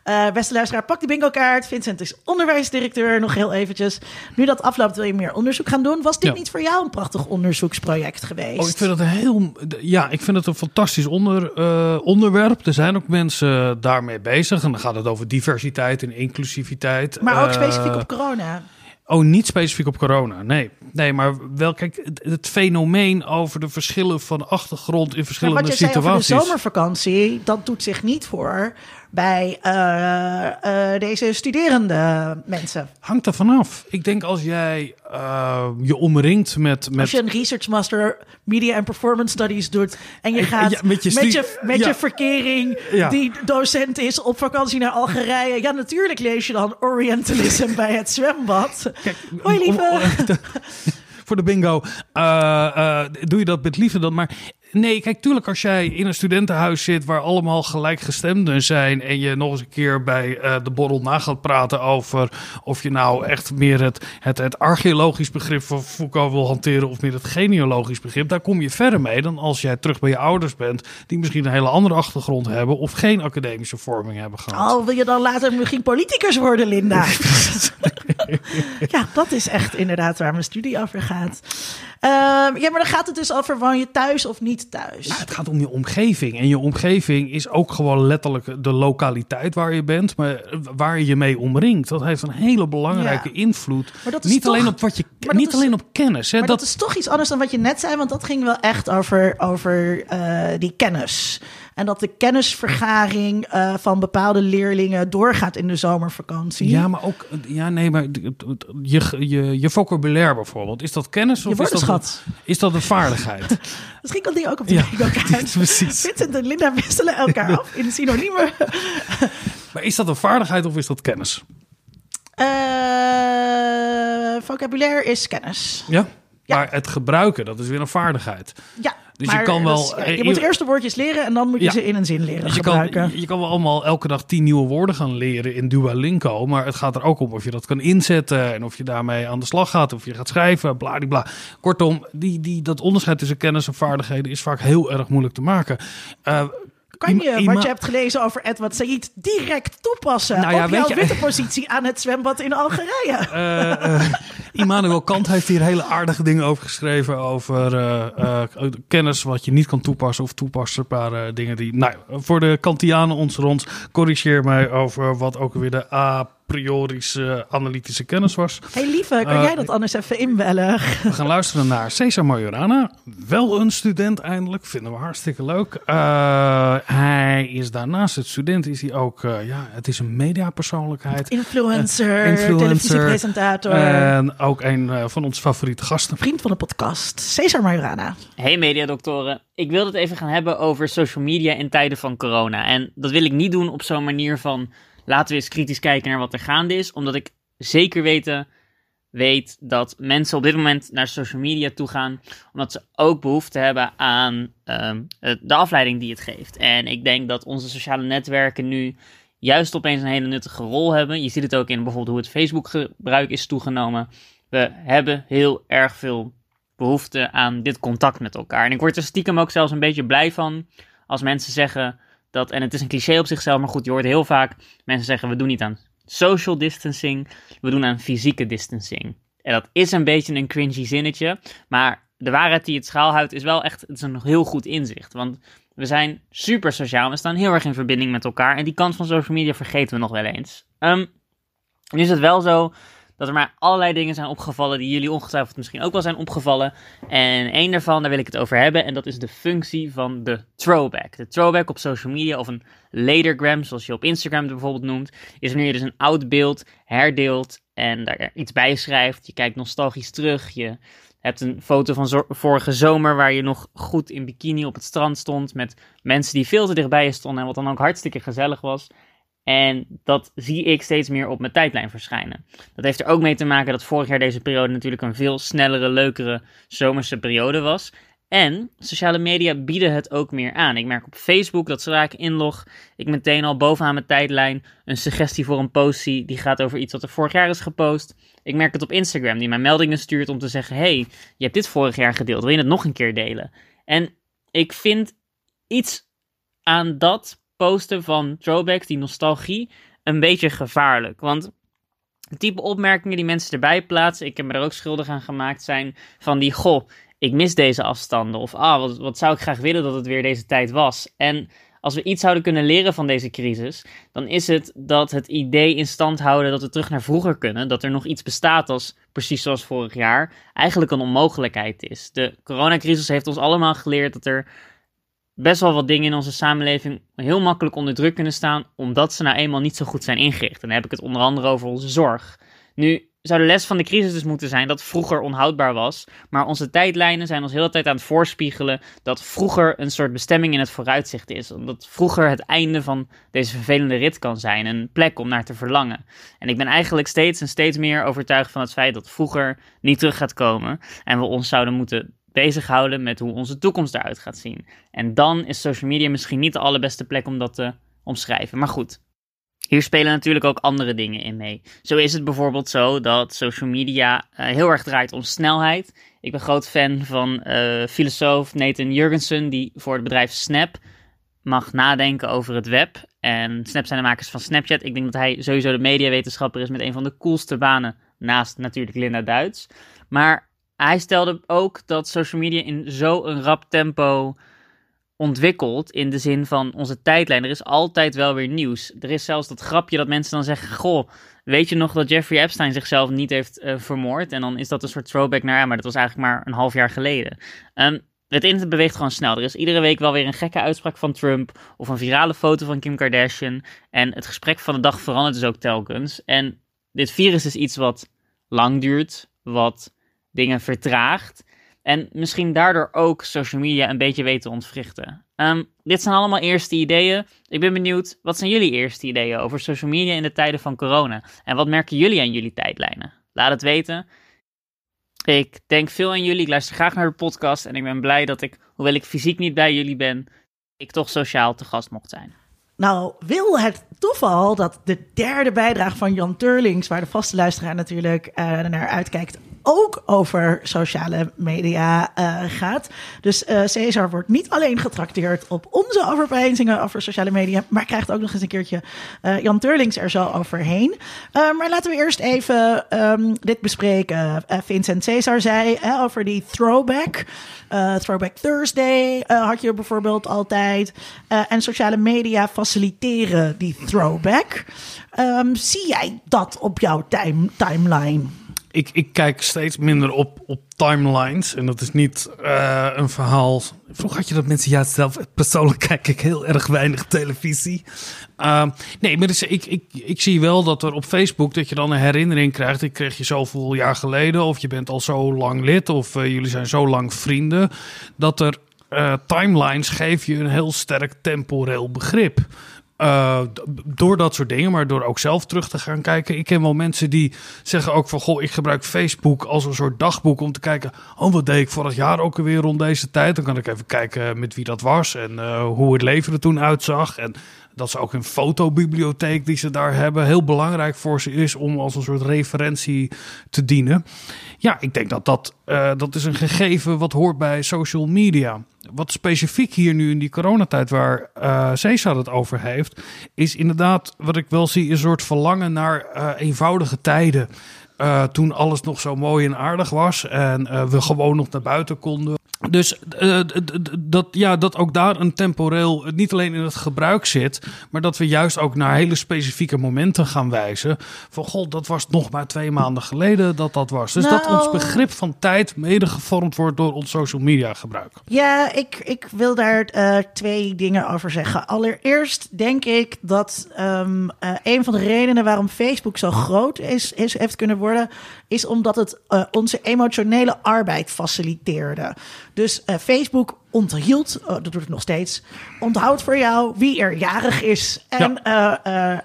Eh beste luisteraar, pak de bingo kaart. Vincent is onderwijsdirecteur, nog heel eventjes. Nu dat afloopt, wil je meer onderzoek gaan doen. Was dit Ja. niet voor jou een prachtig onderzoeksproject geweest? Oh, ik vind het een heel. Ja, ik vind het een fantastisch onder, eh, onderwerp. Er zijn ook mensen daarmee bezig. En dan gaat het over diversiteit en inclusiviteit. maar ook Eh, specifiek op corona. Oh, niet specifiek op corona. Nee, nee maar wel, kijk, het, het fenomeen over de verschillen van achtergrond in verschillende wat je zei over de situaties. zomervakantie, dat doet zich niet voor bij eh, eh, deze studerende mensen. Hangt er vanaf. Ik denk als jij eh, je omringt met. Als met je een research master media and performance studies doet en je En- gaat ja, met met je je, stu- met je, verkering Ja. die docent is op vakantie naar Algerije. Ja, natuurlijk lees je dan Orientalism bij het zwembad. Hoi lieve. om- om- (laughs) voor de bingo. doe je dat met liefde dan maar. Nee, kijk, tuurlijk als jij in een studentenhuis zit waar allemaal gelijkgestemden zijn en je nog eens een keer bij eh, de borrel na gaat praten over of je nou echt meer het, het, het archeologisch begrip van Foucault wil hanteren of meer het genealogisch begrip, daar kom je verder mee dan als jij terug bij je ouders bent die misschien een hele andere achtergrond hebben of geen academische vorming hebben gehad. Oh, wil je dan later misschien politicus worden, Linda? (laughs) ja, dat is echt inderdaad waar mijn studie over gaat. Ehm, ja, maar dan gaat het dus over woon je thuis of niet thuis? Nou, het gaat om je omgeving. En je omgeving is ook gewoon letterlijk de lokaliteit waar je bent, maar waar je je mee omringt. Dat heeft een hele belangrijke Ja. invloed. Maar dat is niet toch- alleen op wat je, niet is- alleen op kennis. Hè, Maar dat, dat is toch iets anders dan wat je net zei, want dat ging wel echt over, over eh, die kennis. En dat de kennisvergaring eh, van bepaalde leerlingen doorgaat in de zomervakantie. ja, maar ook, ja, nee, maar je, je, je vocabulaire bijvoorbeeld, is dat kennis of je is dat, is dat een vaardigheid? (laughs) Misschien kan die ook op de Ja, (laughs) (laughs) precies. Vincent en Linda wisselen elkaar af in synoniemen. Maar is dat een vaardigheid of is dat kennis? Eh, vocabulaire is kennis. Ja. Ja. Maar het gebruiken, dat is weer een vaardigheid. Ja, Dus je kan wel- is- ja, eh, je moet eerst de woordjes leren en dan moet je Ja. ze in een zin leren Dus je gebruiken. kan, je kan wel allemaal elke dag tien nieuwe woorden gaan leren in Duolingo. Maar het gaat er ook om of je dat kan inzetten. En of je daarmee aan de slag gaat. Of je gaat schrijven, bladibla. Kortom, die, die, dat onderscheid tussen kennis en vaardigheden is vaak heel erg moeilijk te maken. Eh, Kan je ima- wat je hebt gelezen over Edward Said direct toepassen Nou ja, op jouw je- witte positie aan het zwembad in Algerije? (laughs) Eh, eh, Immanuel Kant heeft hier hele aardige dingen over geschreven. Over eh, kennis wat je niet kan toepassen. Of toepasbare dingen die. Nou, voor de Kantianen ons rond. Corrigeer mij over wat ook weer de a priorische analytische kennis was. hey lieve, kan Eh, jij dat anders even inbellen? (laughs) We gaan luisteren naar Cesar Majorana. Wel een student eindelijk. Vinden we hartstikke leuk. Eh, hij is daarnaast het student. Is hij ook, eh, ja, het is een mediapersoonlijkheid. Influencer, influencer. televisiepresentator, En ook een van onze favoriete gasten. vriend van de podcast, Cesar Majorana. Hey mediadoktoren, ik wil het even gaan hebben over social media in tijden van corona. En dat wil ik niet doen op zo'n manier van laten we eens kritisch kijken naar wat er gaande is, omdat ik zeker weten weet dat mensen op dit moment naar social media toe gaan, omdat ze ook behoefte hebben aan ehm, de afleiding die het geeft. En ik denk dat onze sociale netwerken nu juist opeens een hele nuttige rol hebben. Je ziet het ook in bijvoorbeeld hoe het Facebook-gebruik is toegenomen. We hebben heel erg veel behoefte aan dit contact met elkaar. En ik word er stiekem ook zelfs een beetje blij van als mensen zeggen dat, en het is een cliché op zichzelf, maar goed, je hoort heel vaak mensen zeggen: we doen niet aan social distancing, we doen aan fysieke distancing. En dat is een beetje een cringy zinnetje, maar de waarheid die het schaal houdt is wel echt het is een heel goed inzicht. Want we zijn super sociaal, we staan heel erg in verbinding met elkaar en die kant van social media vergeten we nog wel eens. Ehm, nu is het wel zo dat er maar allerlei dingen zijn opgevallen die jullie ongetwijfeld misschien ook wel zijn opgevallen. En één daarvan, daar wil ik het over hebben, en dat is de functie van de throwback. De throwback op social media of een latergram, zoals je op Instagram bijvoorbeeld noemt, is wanneer je dus een oud beeld herdeelt en daar iets bij schrijft. Je kijkt nostalgisch terug, je hebt een foto van vorige zomer waar je nog goed in bikini op het strand stond met mensen die veel te dichtbij je stonden en wat dan ook hartstikke gezellig was. En dat zie ik steeds meer op mijn tijdlijn verschijnen. Dat heeft er ook mee te maken dat vorig jaar deze periode natuurlijk een veel snellere, leukere zomerse periode was. En sociale media bieden het ook meer aan. Ik merk op Facebook dat zodra ik inlog, ik meteen al bovenaan mijn tijdlijn een suggestie voor een post zie die gaat over iets wat er vorig jaar is gepost. Ik merk het op Instagram, die mij meldingen stuurt om te zeggen: hey, je hebt dit vorig jaar gedeeld, wil je het nog een keer delen? En ik vind iets aan dat posten van throwbacks, die nostalgie, een beetje gevaarlijk. Want de type opmerkingen die mensen erbij plaatsen, ik heb me er ook schuldig aan gemaakt, zijn van die: goh, ik mis deze afstanden. Of ah, wat, wat zou ik graag willen dat het weer deze tijd was. En als we iets zouden kunnen leren van deze crisis, dan is het dat het idee in stand houden dat we terug naar vroeger kunnen, dat er nog iets bestaat als precies zoals vorig jaar, eigenlijk een onmogelijkheid is. De coronacrisis heeft ons allemaal geleerd dat er best wel wat dingen in onze samenleving heel makkelijk onder druk kunnen staan, omdat ze nou eenmaal niet zo goed zijn ingericht. En dan heb ik het onder andere over onze zorg. Nu zou de les van de crisis dus moeten zijn dat vroeger onhoudbaar was, maar onze tijdlijnen zijn ons de tijd aan het voorspiegelen dat vroeger een soort bestemming in het vooruitzicht is. Omdat vroeger het einde van deze vervelende rit kan zijn, een plek om naar te verlangen. En ik ben eigenlijk steeds en steeds meer overtuigd van het feit dat vroeger niet terug gaat komen en we ons zouden moeten bezighouden met hoe onze toekomst eruit gaat zien. En dan is social media misschien niet de allerbeste plek om dat te omschrijven. Maar goed, hier spelen natuurlijk ook andere dingen in mee. Zo is het bijvoorbeeld zo dat social media uh, heel erg draait om snelheid. Ik ben groot fan van uh, filosoof Nathan Jurgensen, die voor het bedrijf Snap mag nadenken over het web. En Snap zijn de makers van Snapchat. Ik denk dat hij sowieso de mediawetenschapper is met een van de coolste banen, naast natuurlijk Linda Duits. Maar hij stelde ook dat social media in zo'n rap tempo ontwikkeld in de zin van onze tijdlijn. Er is altijd wel weer nieuws. Er is zelfs dat grapje dat mensen dan zeggen: Goh, weet je nog dat Jeffrey Epstein zichzelf niet heeft uh, vermoord? En dan is dat een soort throwback naar, ja, maar dat was eigenlijk maar een half jaar geleden. Um, het internet beweegt gewoon snel. Er is iedere week wel weer een gekke uitspraak van Trump of een virale foto van Kim Kardashian. En het gesprek van de dag verandert dus ook telkens. En dit virus is iets wat lang duurt, wat dingen vertraagt. En misschien daardoor ook social media een beetje weten ontwrichten. Um, dit zijn allemaal eerste ideeën. Ik ben benieuwd, wat zijn jullie eerste ideeën over social media in de tijden van corona? En wat merken jullie aan jullie tijdlijnen? Laat het weten. Ik denk veel aan jullie. Ik luister graag naar de podcast. En ik ben blij dat ik, hoewel ik fysiek niet bij jullie ben, ik toch sociaal te gast mocht zijn. Nou, wil het toeval dat de derde bijdrage van Jan Turlings, waar de vaste luisteraar natuurlijk uh, naar uitkijkt, ook over sociale media uh, gaat. Dus uh, Cesar wordt niet alleen getrakteerd op onze overpeinzingen over sociale media, maar krijgt ook nog eens een keertje uh, Jan Turlings er zo overheen. maar laten we eerst even um, dit bespreken. Vincent Cesar zei over die throwback. throwback Thursday had je bijvoorbeeld altijd. en sociale media faciliteren die throwback. Um, zie jij dat op jouw time, timeline? Ik, ik kijk steeds minder op, op timelines. En dat is niet uh, een verhaal. Vroeger had je dat mensen juist zelf. Persoonlijk (laughs) kijk ik heel erg weinig televisie. Uh, nee, maar dus ik, ik, ik zie wel dat er op Facebook dat je dan een herinnering krijgt. Ik kreeg je zoveel jaar geleden. Of je bent al zo lang lid. Of uh, jullie zijn zo lang vrienden. Dat er uh, timelines geef je een heel sterk temporeel begrip. Uh, door dat soort dingen, maar door ook zelf terug te gaan kijken. Ik ken wel mensen die zeggen ook van... goh, ik gebruik Facebook als een soort dagboek om te kijken... oh, wat deed ik vorig jaar ook alweer rond deze tijd? Dan kan ik even kijken met wie dat was en uh, hoe het leven er toen uitzag. En dat ze ook een fotobibliotheek die ze daar hebben... heel belangrijk voor ze is om als een soort referentie te dienen. Ja, ik denk dat dat, uh, dat is een gegeven wat hoort bij social media wat specifiek hier nu in die coronatijd waar uh, het over heeft, is inderdaad wat ik wel zie, een soort verlangen naar uh, eenvoudige tijden. Uh, toen alles nog zo mooi en aardig was en we gewoon nog naar buiten konden. Dus eh, dat, ja, dat ook daar een temporeel, eh, niet alleen in het gebruik zit, maar dat we juist ook naar hele specifieke momenten gaan wijzen. Van god, dat was nog maar twee maanden geleden dat dat was. Dus dat Nou. ons begrip van tijd mede gevormd wordt door ons social media gebruik. Ja, ik, ik wil daar eh, twee dingen over zeggen. Allereerst denk ik dat ehm, eh, een van de redenen waarom Facebook zo groot is, is, heeft kunnen worden, is omdat het eh, onze emotionele arbeid faciliteerde. Dus eh, Facebook onthield, oh, dat doet het nog steeds, onthoudt voor jou wie er jarig is. En, eh, eh,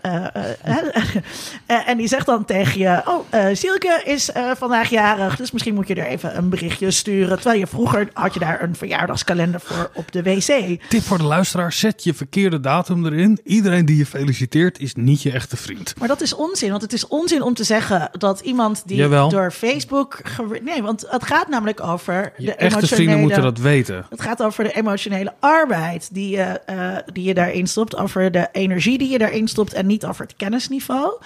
eh, en die zegt dan tegen je, oh, Sielke is vandaag jarig, dus misschien moet je er even een berichtje sturen. Terwijl je vroeger had je daar een verjaardagskalender voor op de wc. Tip voor de luisteraar, zet je verkeerde datum erin. Iedereen die je feliciteert is niet je echte vriend. Maar dat is onzin, want het is onzin om te zeggen dat iemand die Jawel. door Facebook... Nee, want het gaat namelijk over Je de echte vrienden moeten dat weten. Het gaat over de emotionele arbeid die je, eh, die je daarin stopt, over de energie die je daarin stopt en niet over het kennisniveau.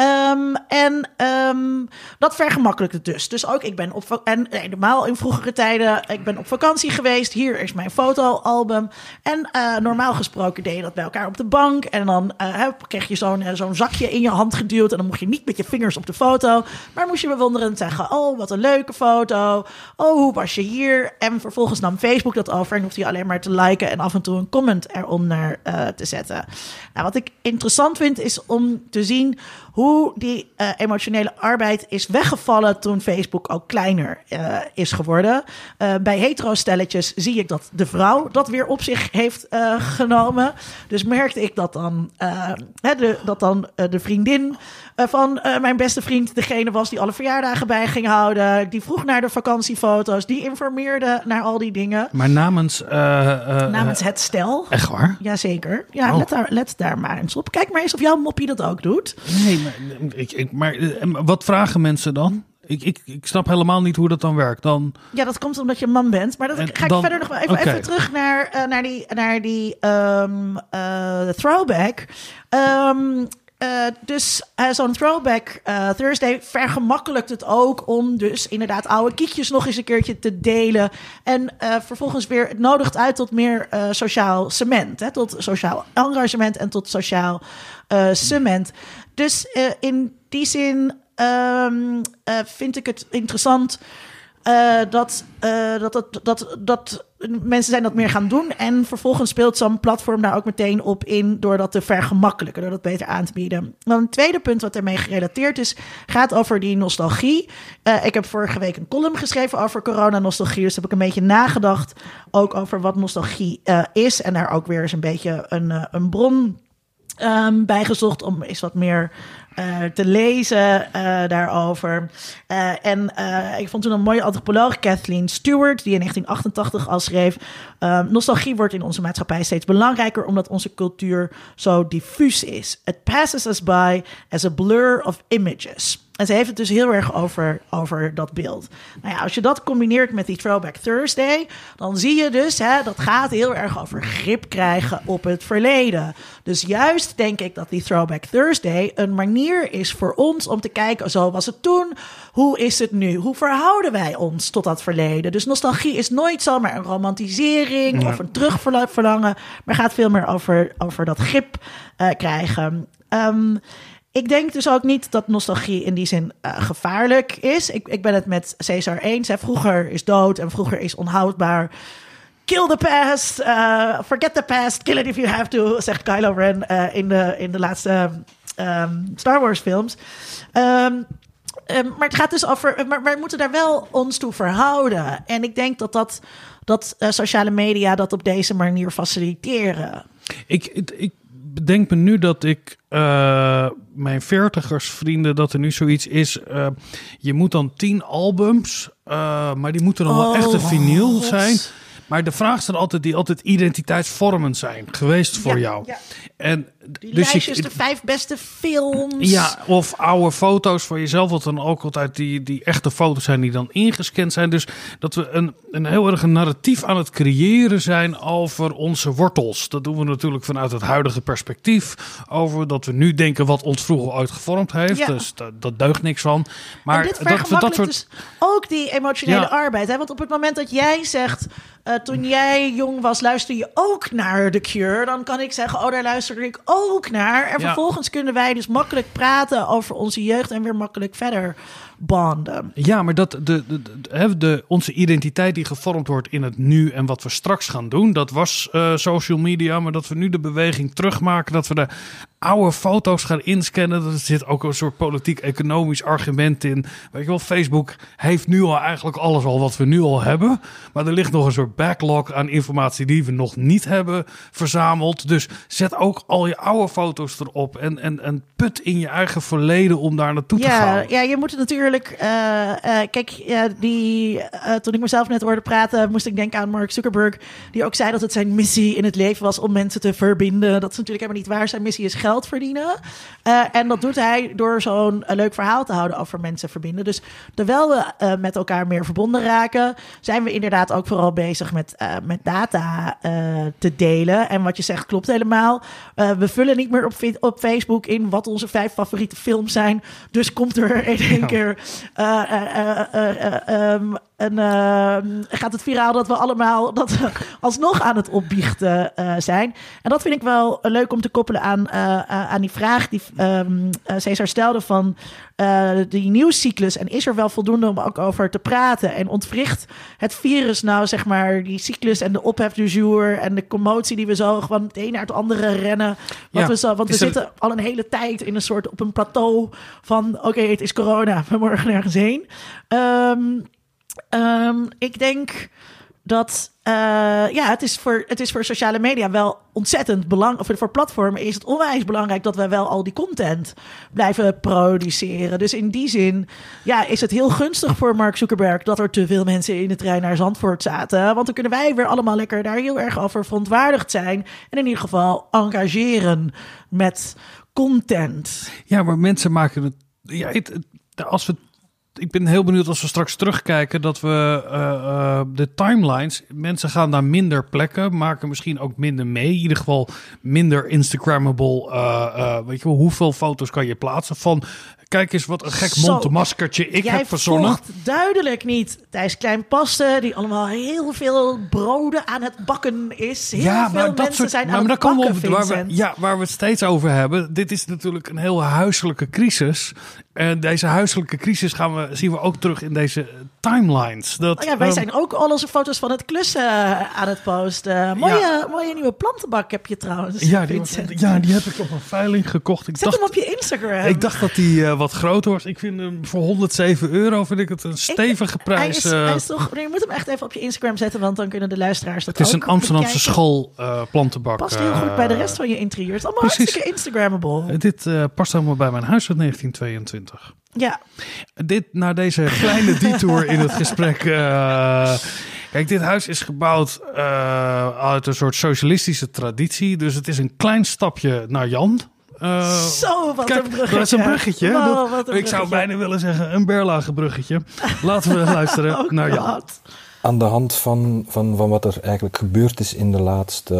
Ehm, en ehm, dat vergemakkelijkt het dus. Dus ook, ik ben op en nee, normaal in vroegere tijden, ik ben op vakantie geweest. Hier is mijn fotoalbum. En eh, normaal gesproken deed je dat bij elkaar op de bank. En dan eh, kreeg je zo'n eh, zo'n zakje in je hand geduwd. En dan mocht je niet met je vingers op de foto. Maar moest je bewonderend zeggen: Oh, wat een leuke foto. Oh, hoe was je hier? En vervolgens nam Facebook dat over en hoefde je alleen maar te liken en af en toe een comment eronder te zetten. Nou, wat ik interessant vind is om te zien hoe die eh, emotionele arbeid is weggevallen toen Facebook ook kleiner eh, is geworden. Eh, bij hetero-stelletjes zie ik dat de vrouw dat weer op zich heeft genomen. Dus merkte ik dat dan, hè, de, dat dan de vriendin van mijn beste vriend degene was die alle verjaardagen bij ging houden. Die vroeg naar de vakantiefoto's, die informeerde naar al die dingen. Maar namens... Namens het stel. Echt waar? Jazeker. Ja, Oh. let, daar, let daar maar eens op. Kijk maar eens of jouw moppie dat ook doet. Nee, maar, ik, ik, maar eh, wat vragen mensen dan? Ik, ik, ik snap helemaal niet hoe dat dan werkt. Dan, Ja, dat komt omdat je een man bent. Maar dat En ga ik verder nog even, even terug naar, eh, naar die, naar die ehm, eh, throwback. Ehm, eh, dus zo'n throwback eh, Thursday vergemakkelijkt het ook om dus inderdaad oude kietjes nog eens een keertje te delen. En eh, vervolgens weer, het nodigt uit tot meer sociaal cement. Hè, tot sociaal engagement en tot sociaal cement. Dus in die zin ehm, eh, vind ik het interessant eh, dat, eh, dat, dat, dat, dat mensen zijn dat meer gaan doen. En vervolgens speelt zo'n platform daar ook meteen op in door dat te vergemakkelijken, door dat beter aan te bieden. Dan een tweede punt wat ermee gerelateerd is, gaat over die nostalgie. Eh, ik heb vorige week een column geschreven over corona-nostalgie. Dus heb ik een beetje nagedacht ook over wat nostalgie is. En daar ook weer eens een beetje een, een bron ehm, bijgezocht om eens wat meer eh, te lezen eh, daarover. Eh, en ik vond toen een mooie antropoloog, Kathleen Stewart, die in 1988 al schreef: ehm, Nostalgie wordt in onze maatschappij steeds belangrijker omdat onze cultuur zo diffuus is. It passes us by as a blur of images. En ze heeft het dus heel erg over, over dat beeld. Nou ja, als je dat combineert met die Throwback Thursday, dan zie je dus, hè, dat gaat heel erg over grip krijgen op het verleden. Dus juist denk ik dat die Throwback Thursday een manier is voor ons om te kijken, zo was het toen, hoe is het nu? Hoe verhouden wij ons tot dat verleden? Dus nostalgie is nooit zomaar een romantisering of een terugverlangen, maar gaat veel meer over, over dat grip eh, krijgen. Ehm, ik denk dus ook niet dat nostalgie in die zin eh, gevaarlijk is. Ik, ik ben het met Cesar eens. Vroeger is dood en vroeger is onhoudbaar. Kill the past, eh, forget the past, kill it if you have to, zegt Kylo Ren eh, in, de, in de laatste ehm, Star Wars films. Ehm, ehm, maar het gaat dus over, maar, we moeten daar wel ons toe verhouden. En ik denk dat, dat, dat sociale media dat op deze manier faciliteren. ik, ik bedenk me nu dat ik eh, mijn veertigersvrienden, dat er nu zoiets is. eh, je moet dan tien albums, eh, maar die moeten dan wel Oh, echt een vinyl God. zijn. Maar de vraag zijn altijd die altijd identiteitsvormend zijn geweest voor Ja, jou. ja. En Die dus lijstjes, je, de vijf beste films. ja, of oude foto's van jezelf, wat dan ook altijd die, die echte foto's zijn die dan ingescand zijn. Dus dat we een, een heel erg een narratief aan het creëren zijn over onze wortels. Dat doen we natuurlijk vanuit het huidige perspectief. Over dat we nu denken wat ons vroeger ooit gevormd heeft. Ja. Dus dat, dat deugt niks van. Maar dat dat vergemakkelijkt soort. dus ook die emotionele Ja. arbeid. Hè? Want op het moment dat jij zegt... eh, toen jij jong was, luisterde je ook naar The Cure. Dan kan ik zeggen, oh, daar luisterde ik ook naar. En Ja. vervolgens kunnen wij dus makkelijk praten over onze jeugd... en weer makkelijk verder banden. Ja, maar dat de, de, de, onze identiteit die gevormd wordt in het nu en wat we straks gaan doen, dat was eh, social media. Maar dat we nu de beweging terugmaken, dat we de oude foto's gaan inscannen. Er zit ook een soort politiek-economisch argument in. Weet je wel, Facebook heeft nu al eigenlijk alles al wat we nu al hebben. Maar er ligt nog een soort backlog aan informatie die we nog niet hebben verzameld. Dus zet ook al je oude foto's erop en, en, en put in je eigen verleden om daar naartoe te gaan. ja, je moet het natuurlijk. eh, eh, kijk, die, eh, toen ik mezelf net hoorde praten, moest ik denken aan Mark Zuckerberg. Die ook zei dat het zijn missie in het leven was om mensen te verbinden. Dat is natuurlijk helemaal niet waar. Zijn missie is geld verdienen. En dat doet hij door zo'n leuk verhaal te houden over mensen verbinden. Dus terwijl we met elkaar meer verbonden raken, zijn we inderdaad ook vooral bezig met, met data te delen. En wat je zegt klopt helemaal. We vullen niet meer op, op Facebook in wat onze vijf favoriete films zijn. Dus komt er in één Ja. keer eh, eh, eh, eh, eh, ehm, een, eh, gaat het viraal dat we allemaal dat alsnog aan het opbiechten zijn. En dat vind ik wel leuk om te koppelen aan, aan die vraag die ehm eh, Cesar stelde van eh, die nieuwscyclus. En is er wel voldoende om ook over te praten? En ontwricht het virus nou zeg maar die cyclus en de ophef du jour en de commotie die we zo van het een naar het andere rennen. Wat Ja. we zo, want we er- zitten al een hele tijd in een soort op een plateau van oké, het is corona, (laughs) we mogen nergens heen. Ehm, ehm, ik denk dat eh, ja, het is, voor, het is voor sociale media wel ontzettend belangrijk. Of voor platformen is het onwijs belangrijk dat wij wel al die content blijven produceren. Dus in die zin ja, is het heel gunstig voor Mark Zuckerberg dat er te veel mensen in de trein naar Zandvoort zaten. Want dan kunnen wij weer allemaal lekker daar heel erg over verontwaardigd zijn. En in ieder geval engageren met content. Ja, maar mensen maken het. Ja, het, het- als we. Ik ben heel benieuwd als we straks terugkijken dat we eh, eh, de timelines. Mensen gaan naar minder plekken, maken misschien ook minder mee. In ieder geval minder Instagrammable. eh, weet je wel, hoeveel foto's kan je plaatsen van. Kijk eens wat een gek Zo. montemaskertje ik Jij heb verzonnen. duidelijk niet Thijs Kleinpasten, die allemaal heel veel broden aan het bakken is. Heel ja, veel maar dat mensen soort. zijn maar, aan maar het bakken, op waar we, ja, waar we het steeds over hebben. Dit is natuurlijk een heel huiselijke crisis. En deze huiselijke crisis gaan we, zien we ook terug in deze timelines. Dat, Oh ja, wij ehm, zijn ook al onze foto's van het klussen eh, aan het posten. Mooie, mooie nieuwe plantenbak heb je trouwens, Ja die, was- ja, die heb ik op een veiling gekocht. Ik Zet dacht, hem op je Instagram. ik dacht dat die eh, wat groter was. Ik vind hem voor 107 euro vind ik het een stevige prijs. is, eh. hij is toch, nee, je moet hem echt even op je Instagram zetten, want dan kunnen de luisteraars dat het is ook een Amsterdamse school eh, plantenbak. Past heel goed bij de eh, rest van je interieur. Het is allemaal precies. hartstikke Instagrammable. eh, Dit eh, past helemaal bij mijn huis uit 1922. Ja, Dit, na deze kleine detour in het gesprek. eh, kijk, dit huis is gebouwd eh, uit een soort socialistische traditie. Dus het is een klein stapje naar Jan. Eh, zo wat Kijk, een bruggetje. dat is een bruggetje. Wow, Dat- wat een ik zou bijna willen zeggen een Berlage bruggetje. (laughs) Laten we luisteren Oh naar Jan. God. Aan de hand van, van, van wat er eigenlijk gebeurd is in de laatste,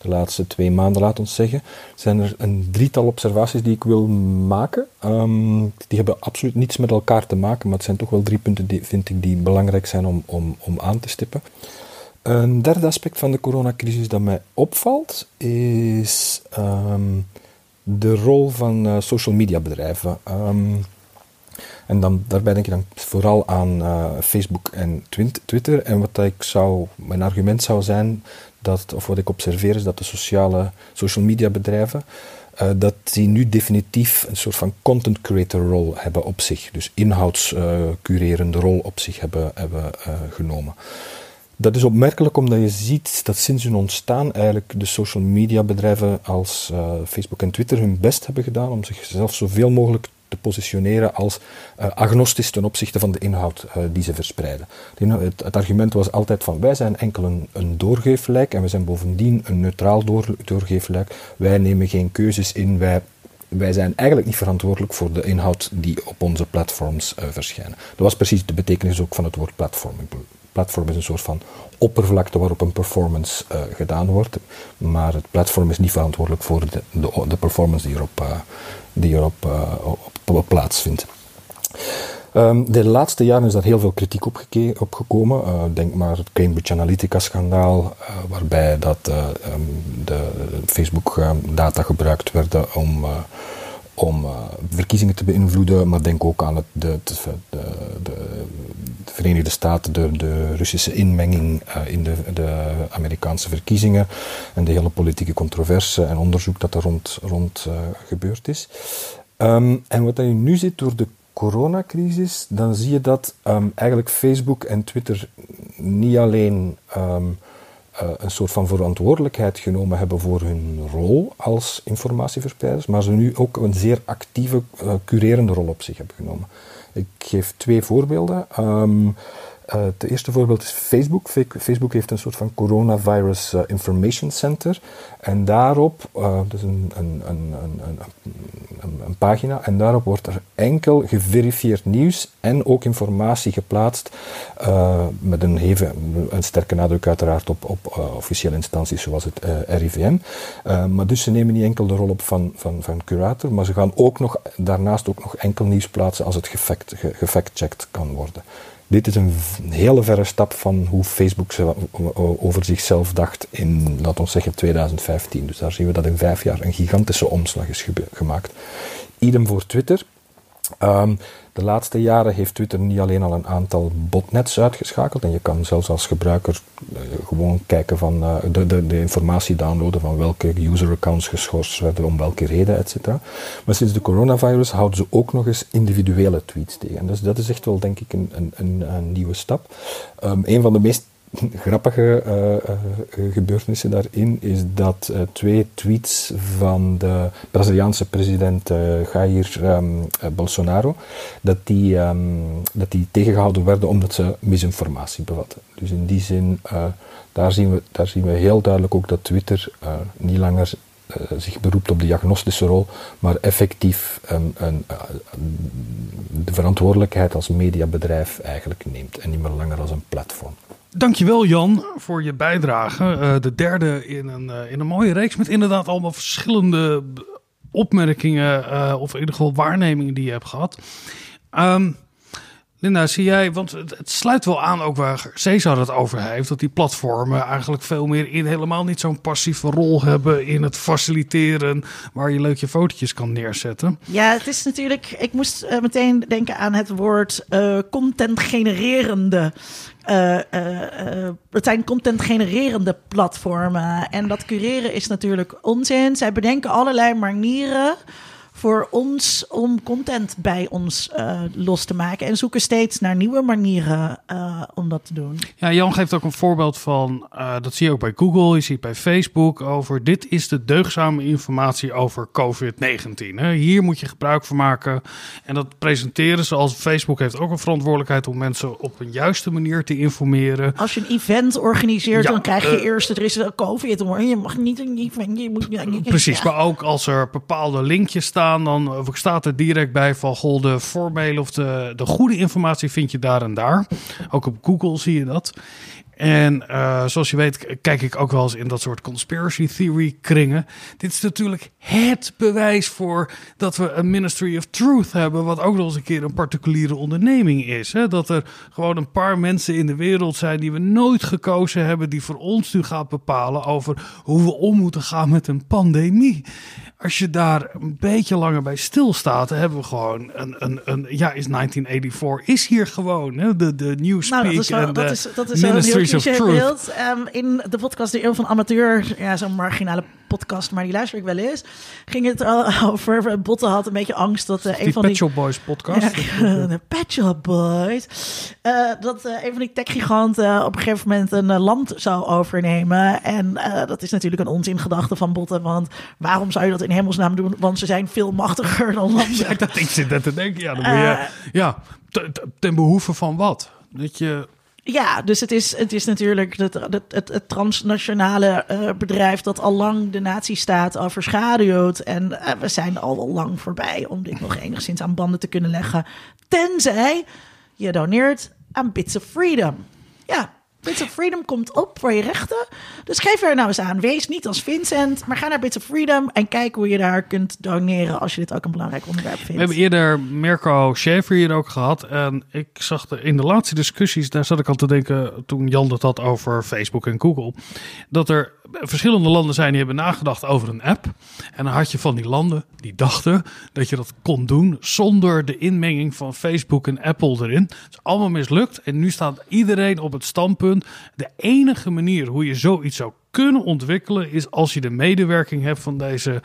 de laatste twee maanden, laat ons zeggen, zijn er een drietal observaties die ik wil maken. Ehm, die hebben absoluut niets met elkaar te maken, maar het zijn toch wel drie punten die, vind ik, die belangrijk zijn om, om, om aan te stippen. Een derde aspect van de coronacrisis dat mij opvalt, is ehm, de rol van eh, social media bedrijven. Ehm, en dan, daarbij denk ik dan vooral aan eh, Facebook en Twitter. En wat ik zou, mijn argument zou zijn, dat, of wat ik observeer, is dat de sociale, social media bedrijven, eh, dat die nu definitief een soort van content creator rol hebben op zich. Dus inhoudscurerende rol op zich hebben, hebben genomen. Dat is opmerkelijk omdat je ziet dat sinds hun ontstaan eigenlijk de social media bedrijven als eh, Facebook en Twitter hun best hebben gedaan om zichzelf zoveel mogelijk te positioneren als uh, agnostisch ten opzichte van de inhoud uh, die ze verspreiden. Het, het, argument was altijd van wij zijn enkel een, een doorgeeflijk en we zijn bovendien een neutraal door, doorgeeflijk. Wij nemen geen keuzes in, wij wij zijn eigenlijk niet verantwoordelijk voor de inhoud die op onze platforms uh, verschijnen. Dat was precies de betekenis ook van het woord platform. Platform is een soort van oppervlakte waarop een performance uh, gedaan wordt, maar het platform is niet verantwoordelijk voor de, de, performance die erop, uh, die erop op, op plaatsvindt. Um, de laatste jaren is daar heel veel kritiek op, gekomen. Denk maar het Cambridge Analytica-schandaal, waarbij dat, um, de Facebook-data gebruikt werden om, om verkiezingen te beïnvloeden. Maar denk ook aan het, de, de, de Verenigde Staten, de, de Russische inmenging in de, de, Amerikaanse verkiezingen en de hele politieke controverse en onderzoek dat er rond, rond gebeurd is. Um, en wat je nu ziet door de coronacrisis, dan zie je dat um, eigenlijk Facebook en Twitter niet alleen um, uh, een soort van verantwoordelijkheid genomen hebben voor hun rol als informatieverspreiders, maar ze nu ook een zeer actieve, curerende rol op zich hebben genomen. Ik geef twee voorbeelden. Uh, het eerste voorbeeld is Facebook. Facebook heeft een soort van coronavirus uh, information center. En daarop, dat is een, een, een, een, pagina, en daarop wordt er enkel geverifieerd nieuws en ook informatie geplaatst met een sterke nadruk uiteraard op, op officiële instanties zoals het RIVM. maar dus ze nemen niet enkel de rol op van, van, van curator, maar ze gaan ook nog, daarnaast ook nog enkel nieuws plaatsen als het gefact-checked kan worden. Dit is een hele verre stap van hoe Facebook over zichzelf dacht in, laten we zeggen, 2015. Dus daar zien we dat in vijf jaar een gigantische omslag is gemaakt. Idem voor Twitter. Um, de laatste jaren heeft Twitter niet alleen al een aantal botnets uitgeschakeld. En je kan zelfs als gebruiker uh, gewoon kijken van uh, de, de, de, informatie downloaden van welke user-accounts geschorst werden, om welke reden, et cetera. Maar sinds de coronavirus houden ze ook nog eens individuele tweets tegen. Dus dat is echt wel, denk ik, een, een, een, een nieuwe stap. Um, een van de meest grappige uh, gebeurtenissen daarin is dat uh, twee tweets van de Braziliaanse president Jair um, Bolsonaro, dat die, um, dat die tegengehouden werden omdat ze misinformatie bevatten. Dus in die zin, daar, zien we, daar zien we heel duidelijk ook dat Twitter niet langer zich beroept op de diagnostische rol, maar effectief um, een, de verantwoordelijkheid als mediabedrijf eigenlijk neemt en niet meer langer als een platform. Dankjewel Jan voor je bijdrage. Uh, de derde in een, uh, in een mooie reeks met inderdaad allemaal verschillende opmerkingen uh, of in ieder geval waarnemingen die je hebt gehad. Um, Linda, zie jij, want het, sluit wel aan ook waar Cesar het over heeft, dat die platformen eigenlijk veel meer in helemaal niet zo'n passieve rol hebben in het faciliteren waar je leuk je fotootjes kan neerzetten. Ja, het is natuurlijk, ik moest meteen denken aan het woord content genererende. Uh, het zijn content genererende platformen. En dat cureren is natuurlijk onzin. Zij bedenken allerlei manieren voor ons om content bij ons uh, los te maken. En zoeken steeds naar nieuwe manieren uh, om dat te doen. Ja, Jan geeft ook een voorbeeld van, uh, dat zie je ook bij Google, je ziet bij Facebook over dit is de deugzame informatie over COVID-19. Hier moet je gebruik van maken. En dat presenteren ze als Facebook heeft ook een verantwoordelijkheid om mensen op een juiste manier te informeren. Als je een event organiseert, ja, dan krijg je eerst, er is COVID, je mag niet een event. Je moet, Precies, maar ook als er bepaalde linkjes staan dan staat er direct bij van goh, de formele of de, de goede informatie vind je daar en daar. Ook op Google zie je dat. En uh, zoals je weet, kijk ik ook wel eens in dat soort conspiracy theory kringen. Dit is natuurlijk het bewijs voor dat we een Ministry of Truth hebben, wat ook nog eens een keer een particuliere onderneming is. Hè? Dat er gewoon een paar mensen in de wereld zijn die we nooit gekozen hebben, die voor ons nu gaat bepalen over hoe we om moeten gaan met een pandemie als je daar een beetje langer bij stilstaat, hebben we gewoon een, een, een ja, is 1984 is hier gewoon hè? de, de Newspeak nou, dat is wel, en dat is, dat is Um, in de podcast De Eeuw van Amateur, ja, zo'n marginale podcast, maar die luister ik wel eens. Ging het al (laughs) over, Botten had een beetje angst dat eh, een van Pet die... Shop Boys podcast. (laughs) Ja, (laughs) de Pet Shop Boys. Eh, dat eh, een van die techgiganten op een gegeven moment een eh, land zou overnemen. En eh, dat is natuurlijk een onzingedachte van Botten. Want waarom zou je dat in hemelsnaam doen? Want ze zijn veel machtiger dan landen. Ja, dat ik zit net te denken. Ja, dan moet je, Eh. ja te- te- ten behoeve van wat? Dat je, Ja, dus het is, het is natuurlijk het, het, het, het transnationale eh, bedrijf dat al lang de nazistaat overschaduwt. En eh, we zijn al lang voorbij om dit nog enigszins aan banden te kunnen leggen. Tenzij je doneert aan Bits of Freedom. Ja, Bits of Freedom komt op voor je rechten. Dus geef er nou eens aan. Wees niet als Vincent, maar ga naar Bits of Freedom en kijk hoe je daar kunt doneren als je dit ook een belangrijk onderwerp vindt. we hebben eerder Mirko Schaefer hier ook gehad. En ik zag de, in de laatste discussies, daar zat ik al te denken toen Jan het had over Facebook en Google. Dat er verschillende landen zijn die hebben nagedacht over een app. En dan had je van die landen die dachten dat je dat kon doen zonder de inmenging van Facebook en Apple erin. Het is allemaal mislukt. En nu staat iedereen op het standpunt. De enige manier hoe je zoiets zou kunnen ontwikkelen is als je de medewerking hebt van deze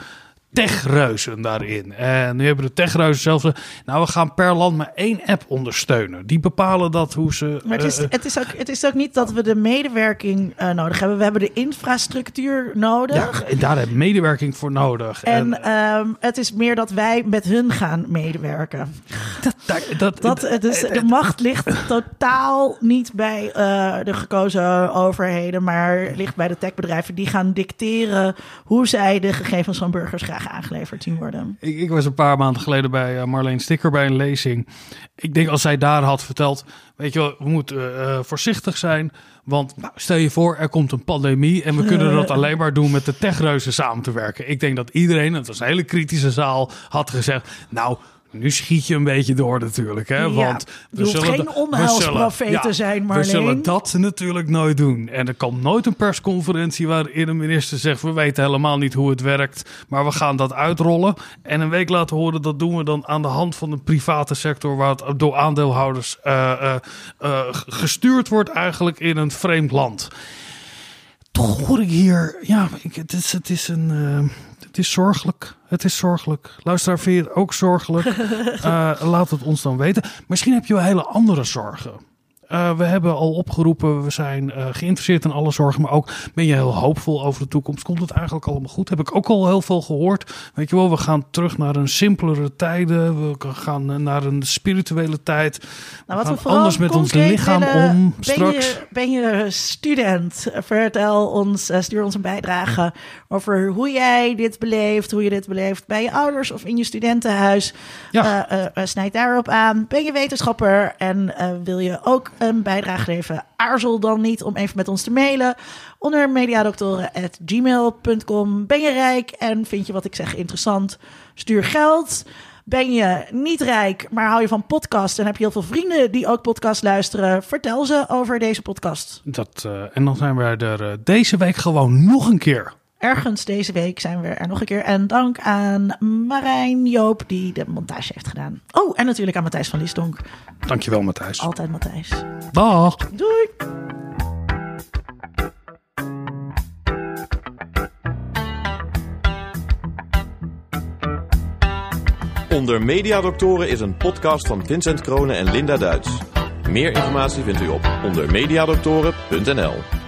techreuzen daarin. En nu hebben de techreuzen zelf gezegd, nou we gaan per land maar één app ondersteunen. Die bepalen dat hoe ze... Maar het is, eh, het, is ook, het is ook niet dat we de medewerking eh, nodig hebben. We hebben de infrastructuur nodig. ja, en daar heb je medewerking voor nodig. En ehm, het is meer dat wij met hun gaan medewerken. dat, dat, Dat, eh, dus de macht ligt totaal niet bij eh, de gekozen overheden, maar ligt bij de techbedrijven. Die gaan dicteren hoe zij de gegevens van burgers graag aangeleverd zien worden. Ik, ik was een paar maanden geleden bij eh, Marleen Sticker bij een lezing. Ik denk als zij daar had verteld, weet je wel, we moeten eh, voorzichtig zijn. Want nou, stel je voor, er komt een pandemie en we kunnen dat (laughs) alleen maar doen met de techreuzen samen te werken. Ik denk dat iedereen, het was een hele kritische zaal, had gezegd, nou... Nu schiet je een beetje door natuurlijk. Hè? Ja, Want je hoeft geen we onheilsprofeet te zijn, We Marleen. zullen dat natuurlijk nooit doen. En er komt nooit een persconferentie waarin een minister zegt... we weten helemaal niet hoe het werkt, maar we gaan dat uitrollen. En een week laten horen, dat doen we dan aan de hand van de private sector... waar het door aandeelhouders eh, eh, eh, gestuurd wordt eigenlijk in een vreemd land. Toch hoor ik hier... Ja, ik, het, is, het, is een, eh, het is zorgelijk. Het is zorgelijk. Luisteraar, vind je het ook zorgelijk? (laughs) Eh, laat het ons dan weten. Misschien heb je wel hele andere zorgen. Eh, we hebben al opgeroepen, we zijn eh, geïnteresseerd in alle zorgen, maar ook ben je heel hoopvol over de toekomst. Komt het eigenlijk allemaal goed? Heb ik ook al heel veel gehoord. Weet je wel, we gaan terug naar een simpelere tijden. We gaan eh, naar een spirituele tijd. Nou, we wat gaan we vooral anders met ons lichaam willen- om ben straks. Je, ben je student? Vertel ons, stuur ons een bijdrage over hoe jij dit beleeft, hoe je dit beleeft bij je ouders of in je studentenhuis. Ja. Snijd daarop aan. Ben je wetenschapper en wil je ook een bijdrage leveren? Aarzel dan niet om even met ons te mailen onder mediadoktoren.gmail.com. Ben je rijk en vind je wat ik zeg interessant? Stuur geld. Ben je niet rijk, maar hou je van podcast en heb je heel veel vrienden die ook podcast luisteren? Vertel ze over deze podcast. Dat, eh, en dan zijn we er eh, deze week gewoon nog een keer. Ergens deze week zijn we er nog een keer. En dank aan Marijn Joop die de montage heeft gedaan. Oh, en natuurlijk aan Matthijs van Liesdonk. Dankjewel Matthijs. Altijd Matthijs. Dag. Doei! Onder Mediadoktoren is een podcast van Vincent Kronen en Linda Duits. Meer informatie vindt u op ondermediadoktoren.nl.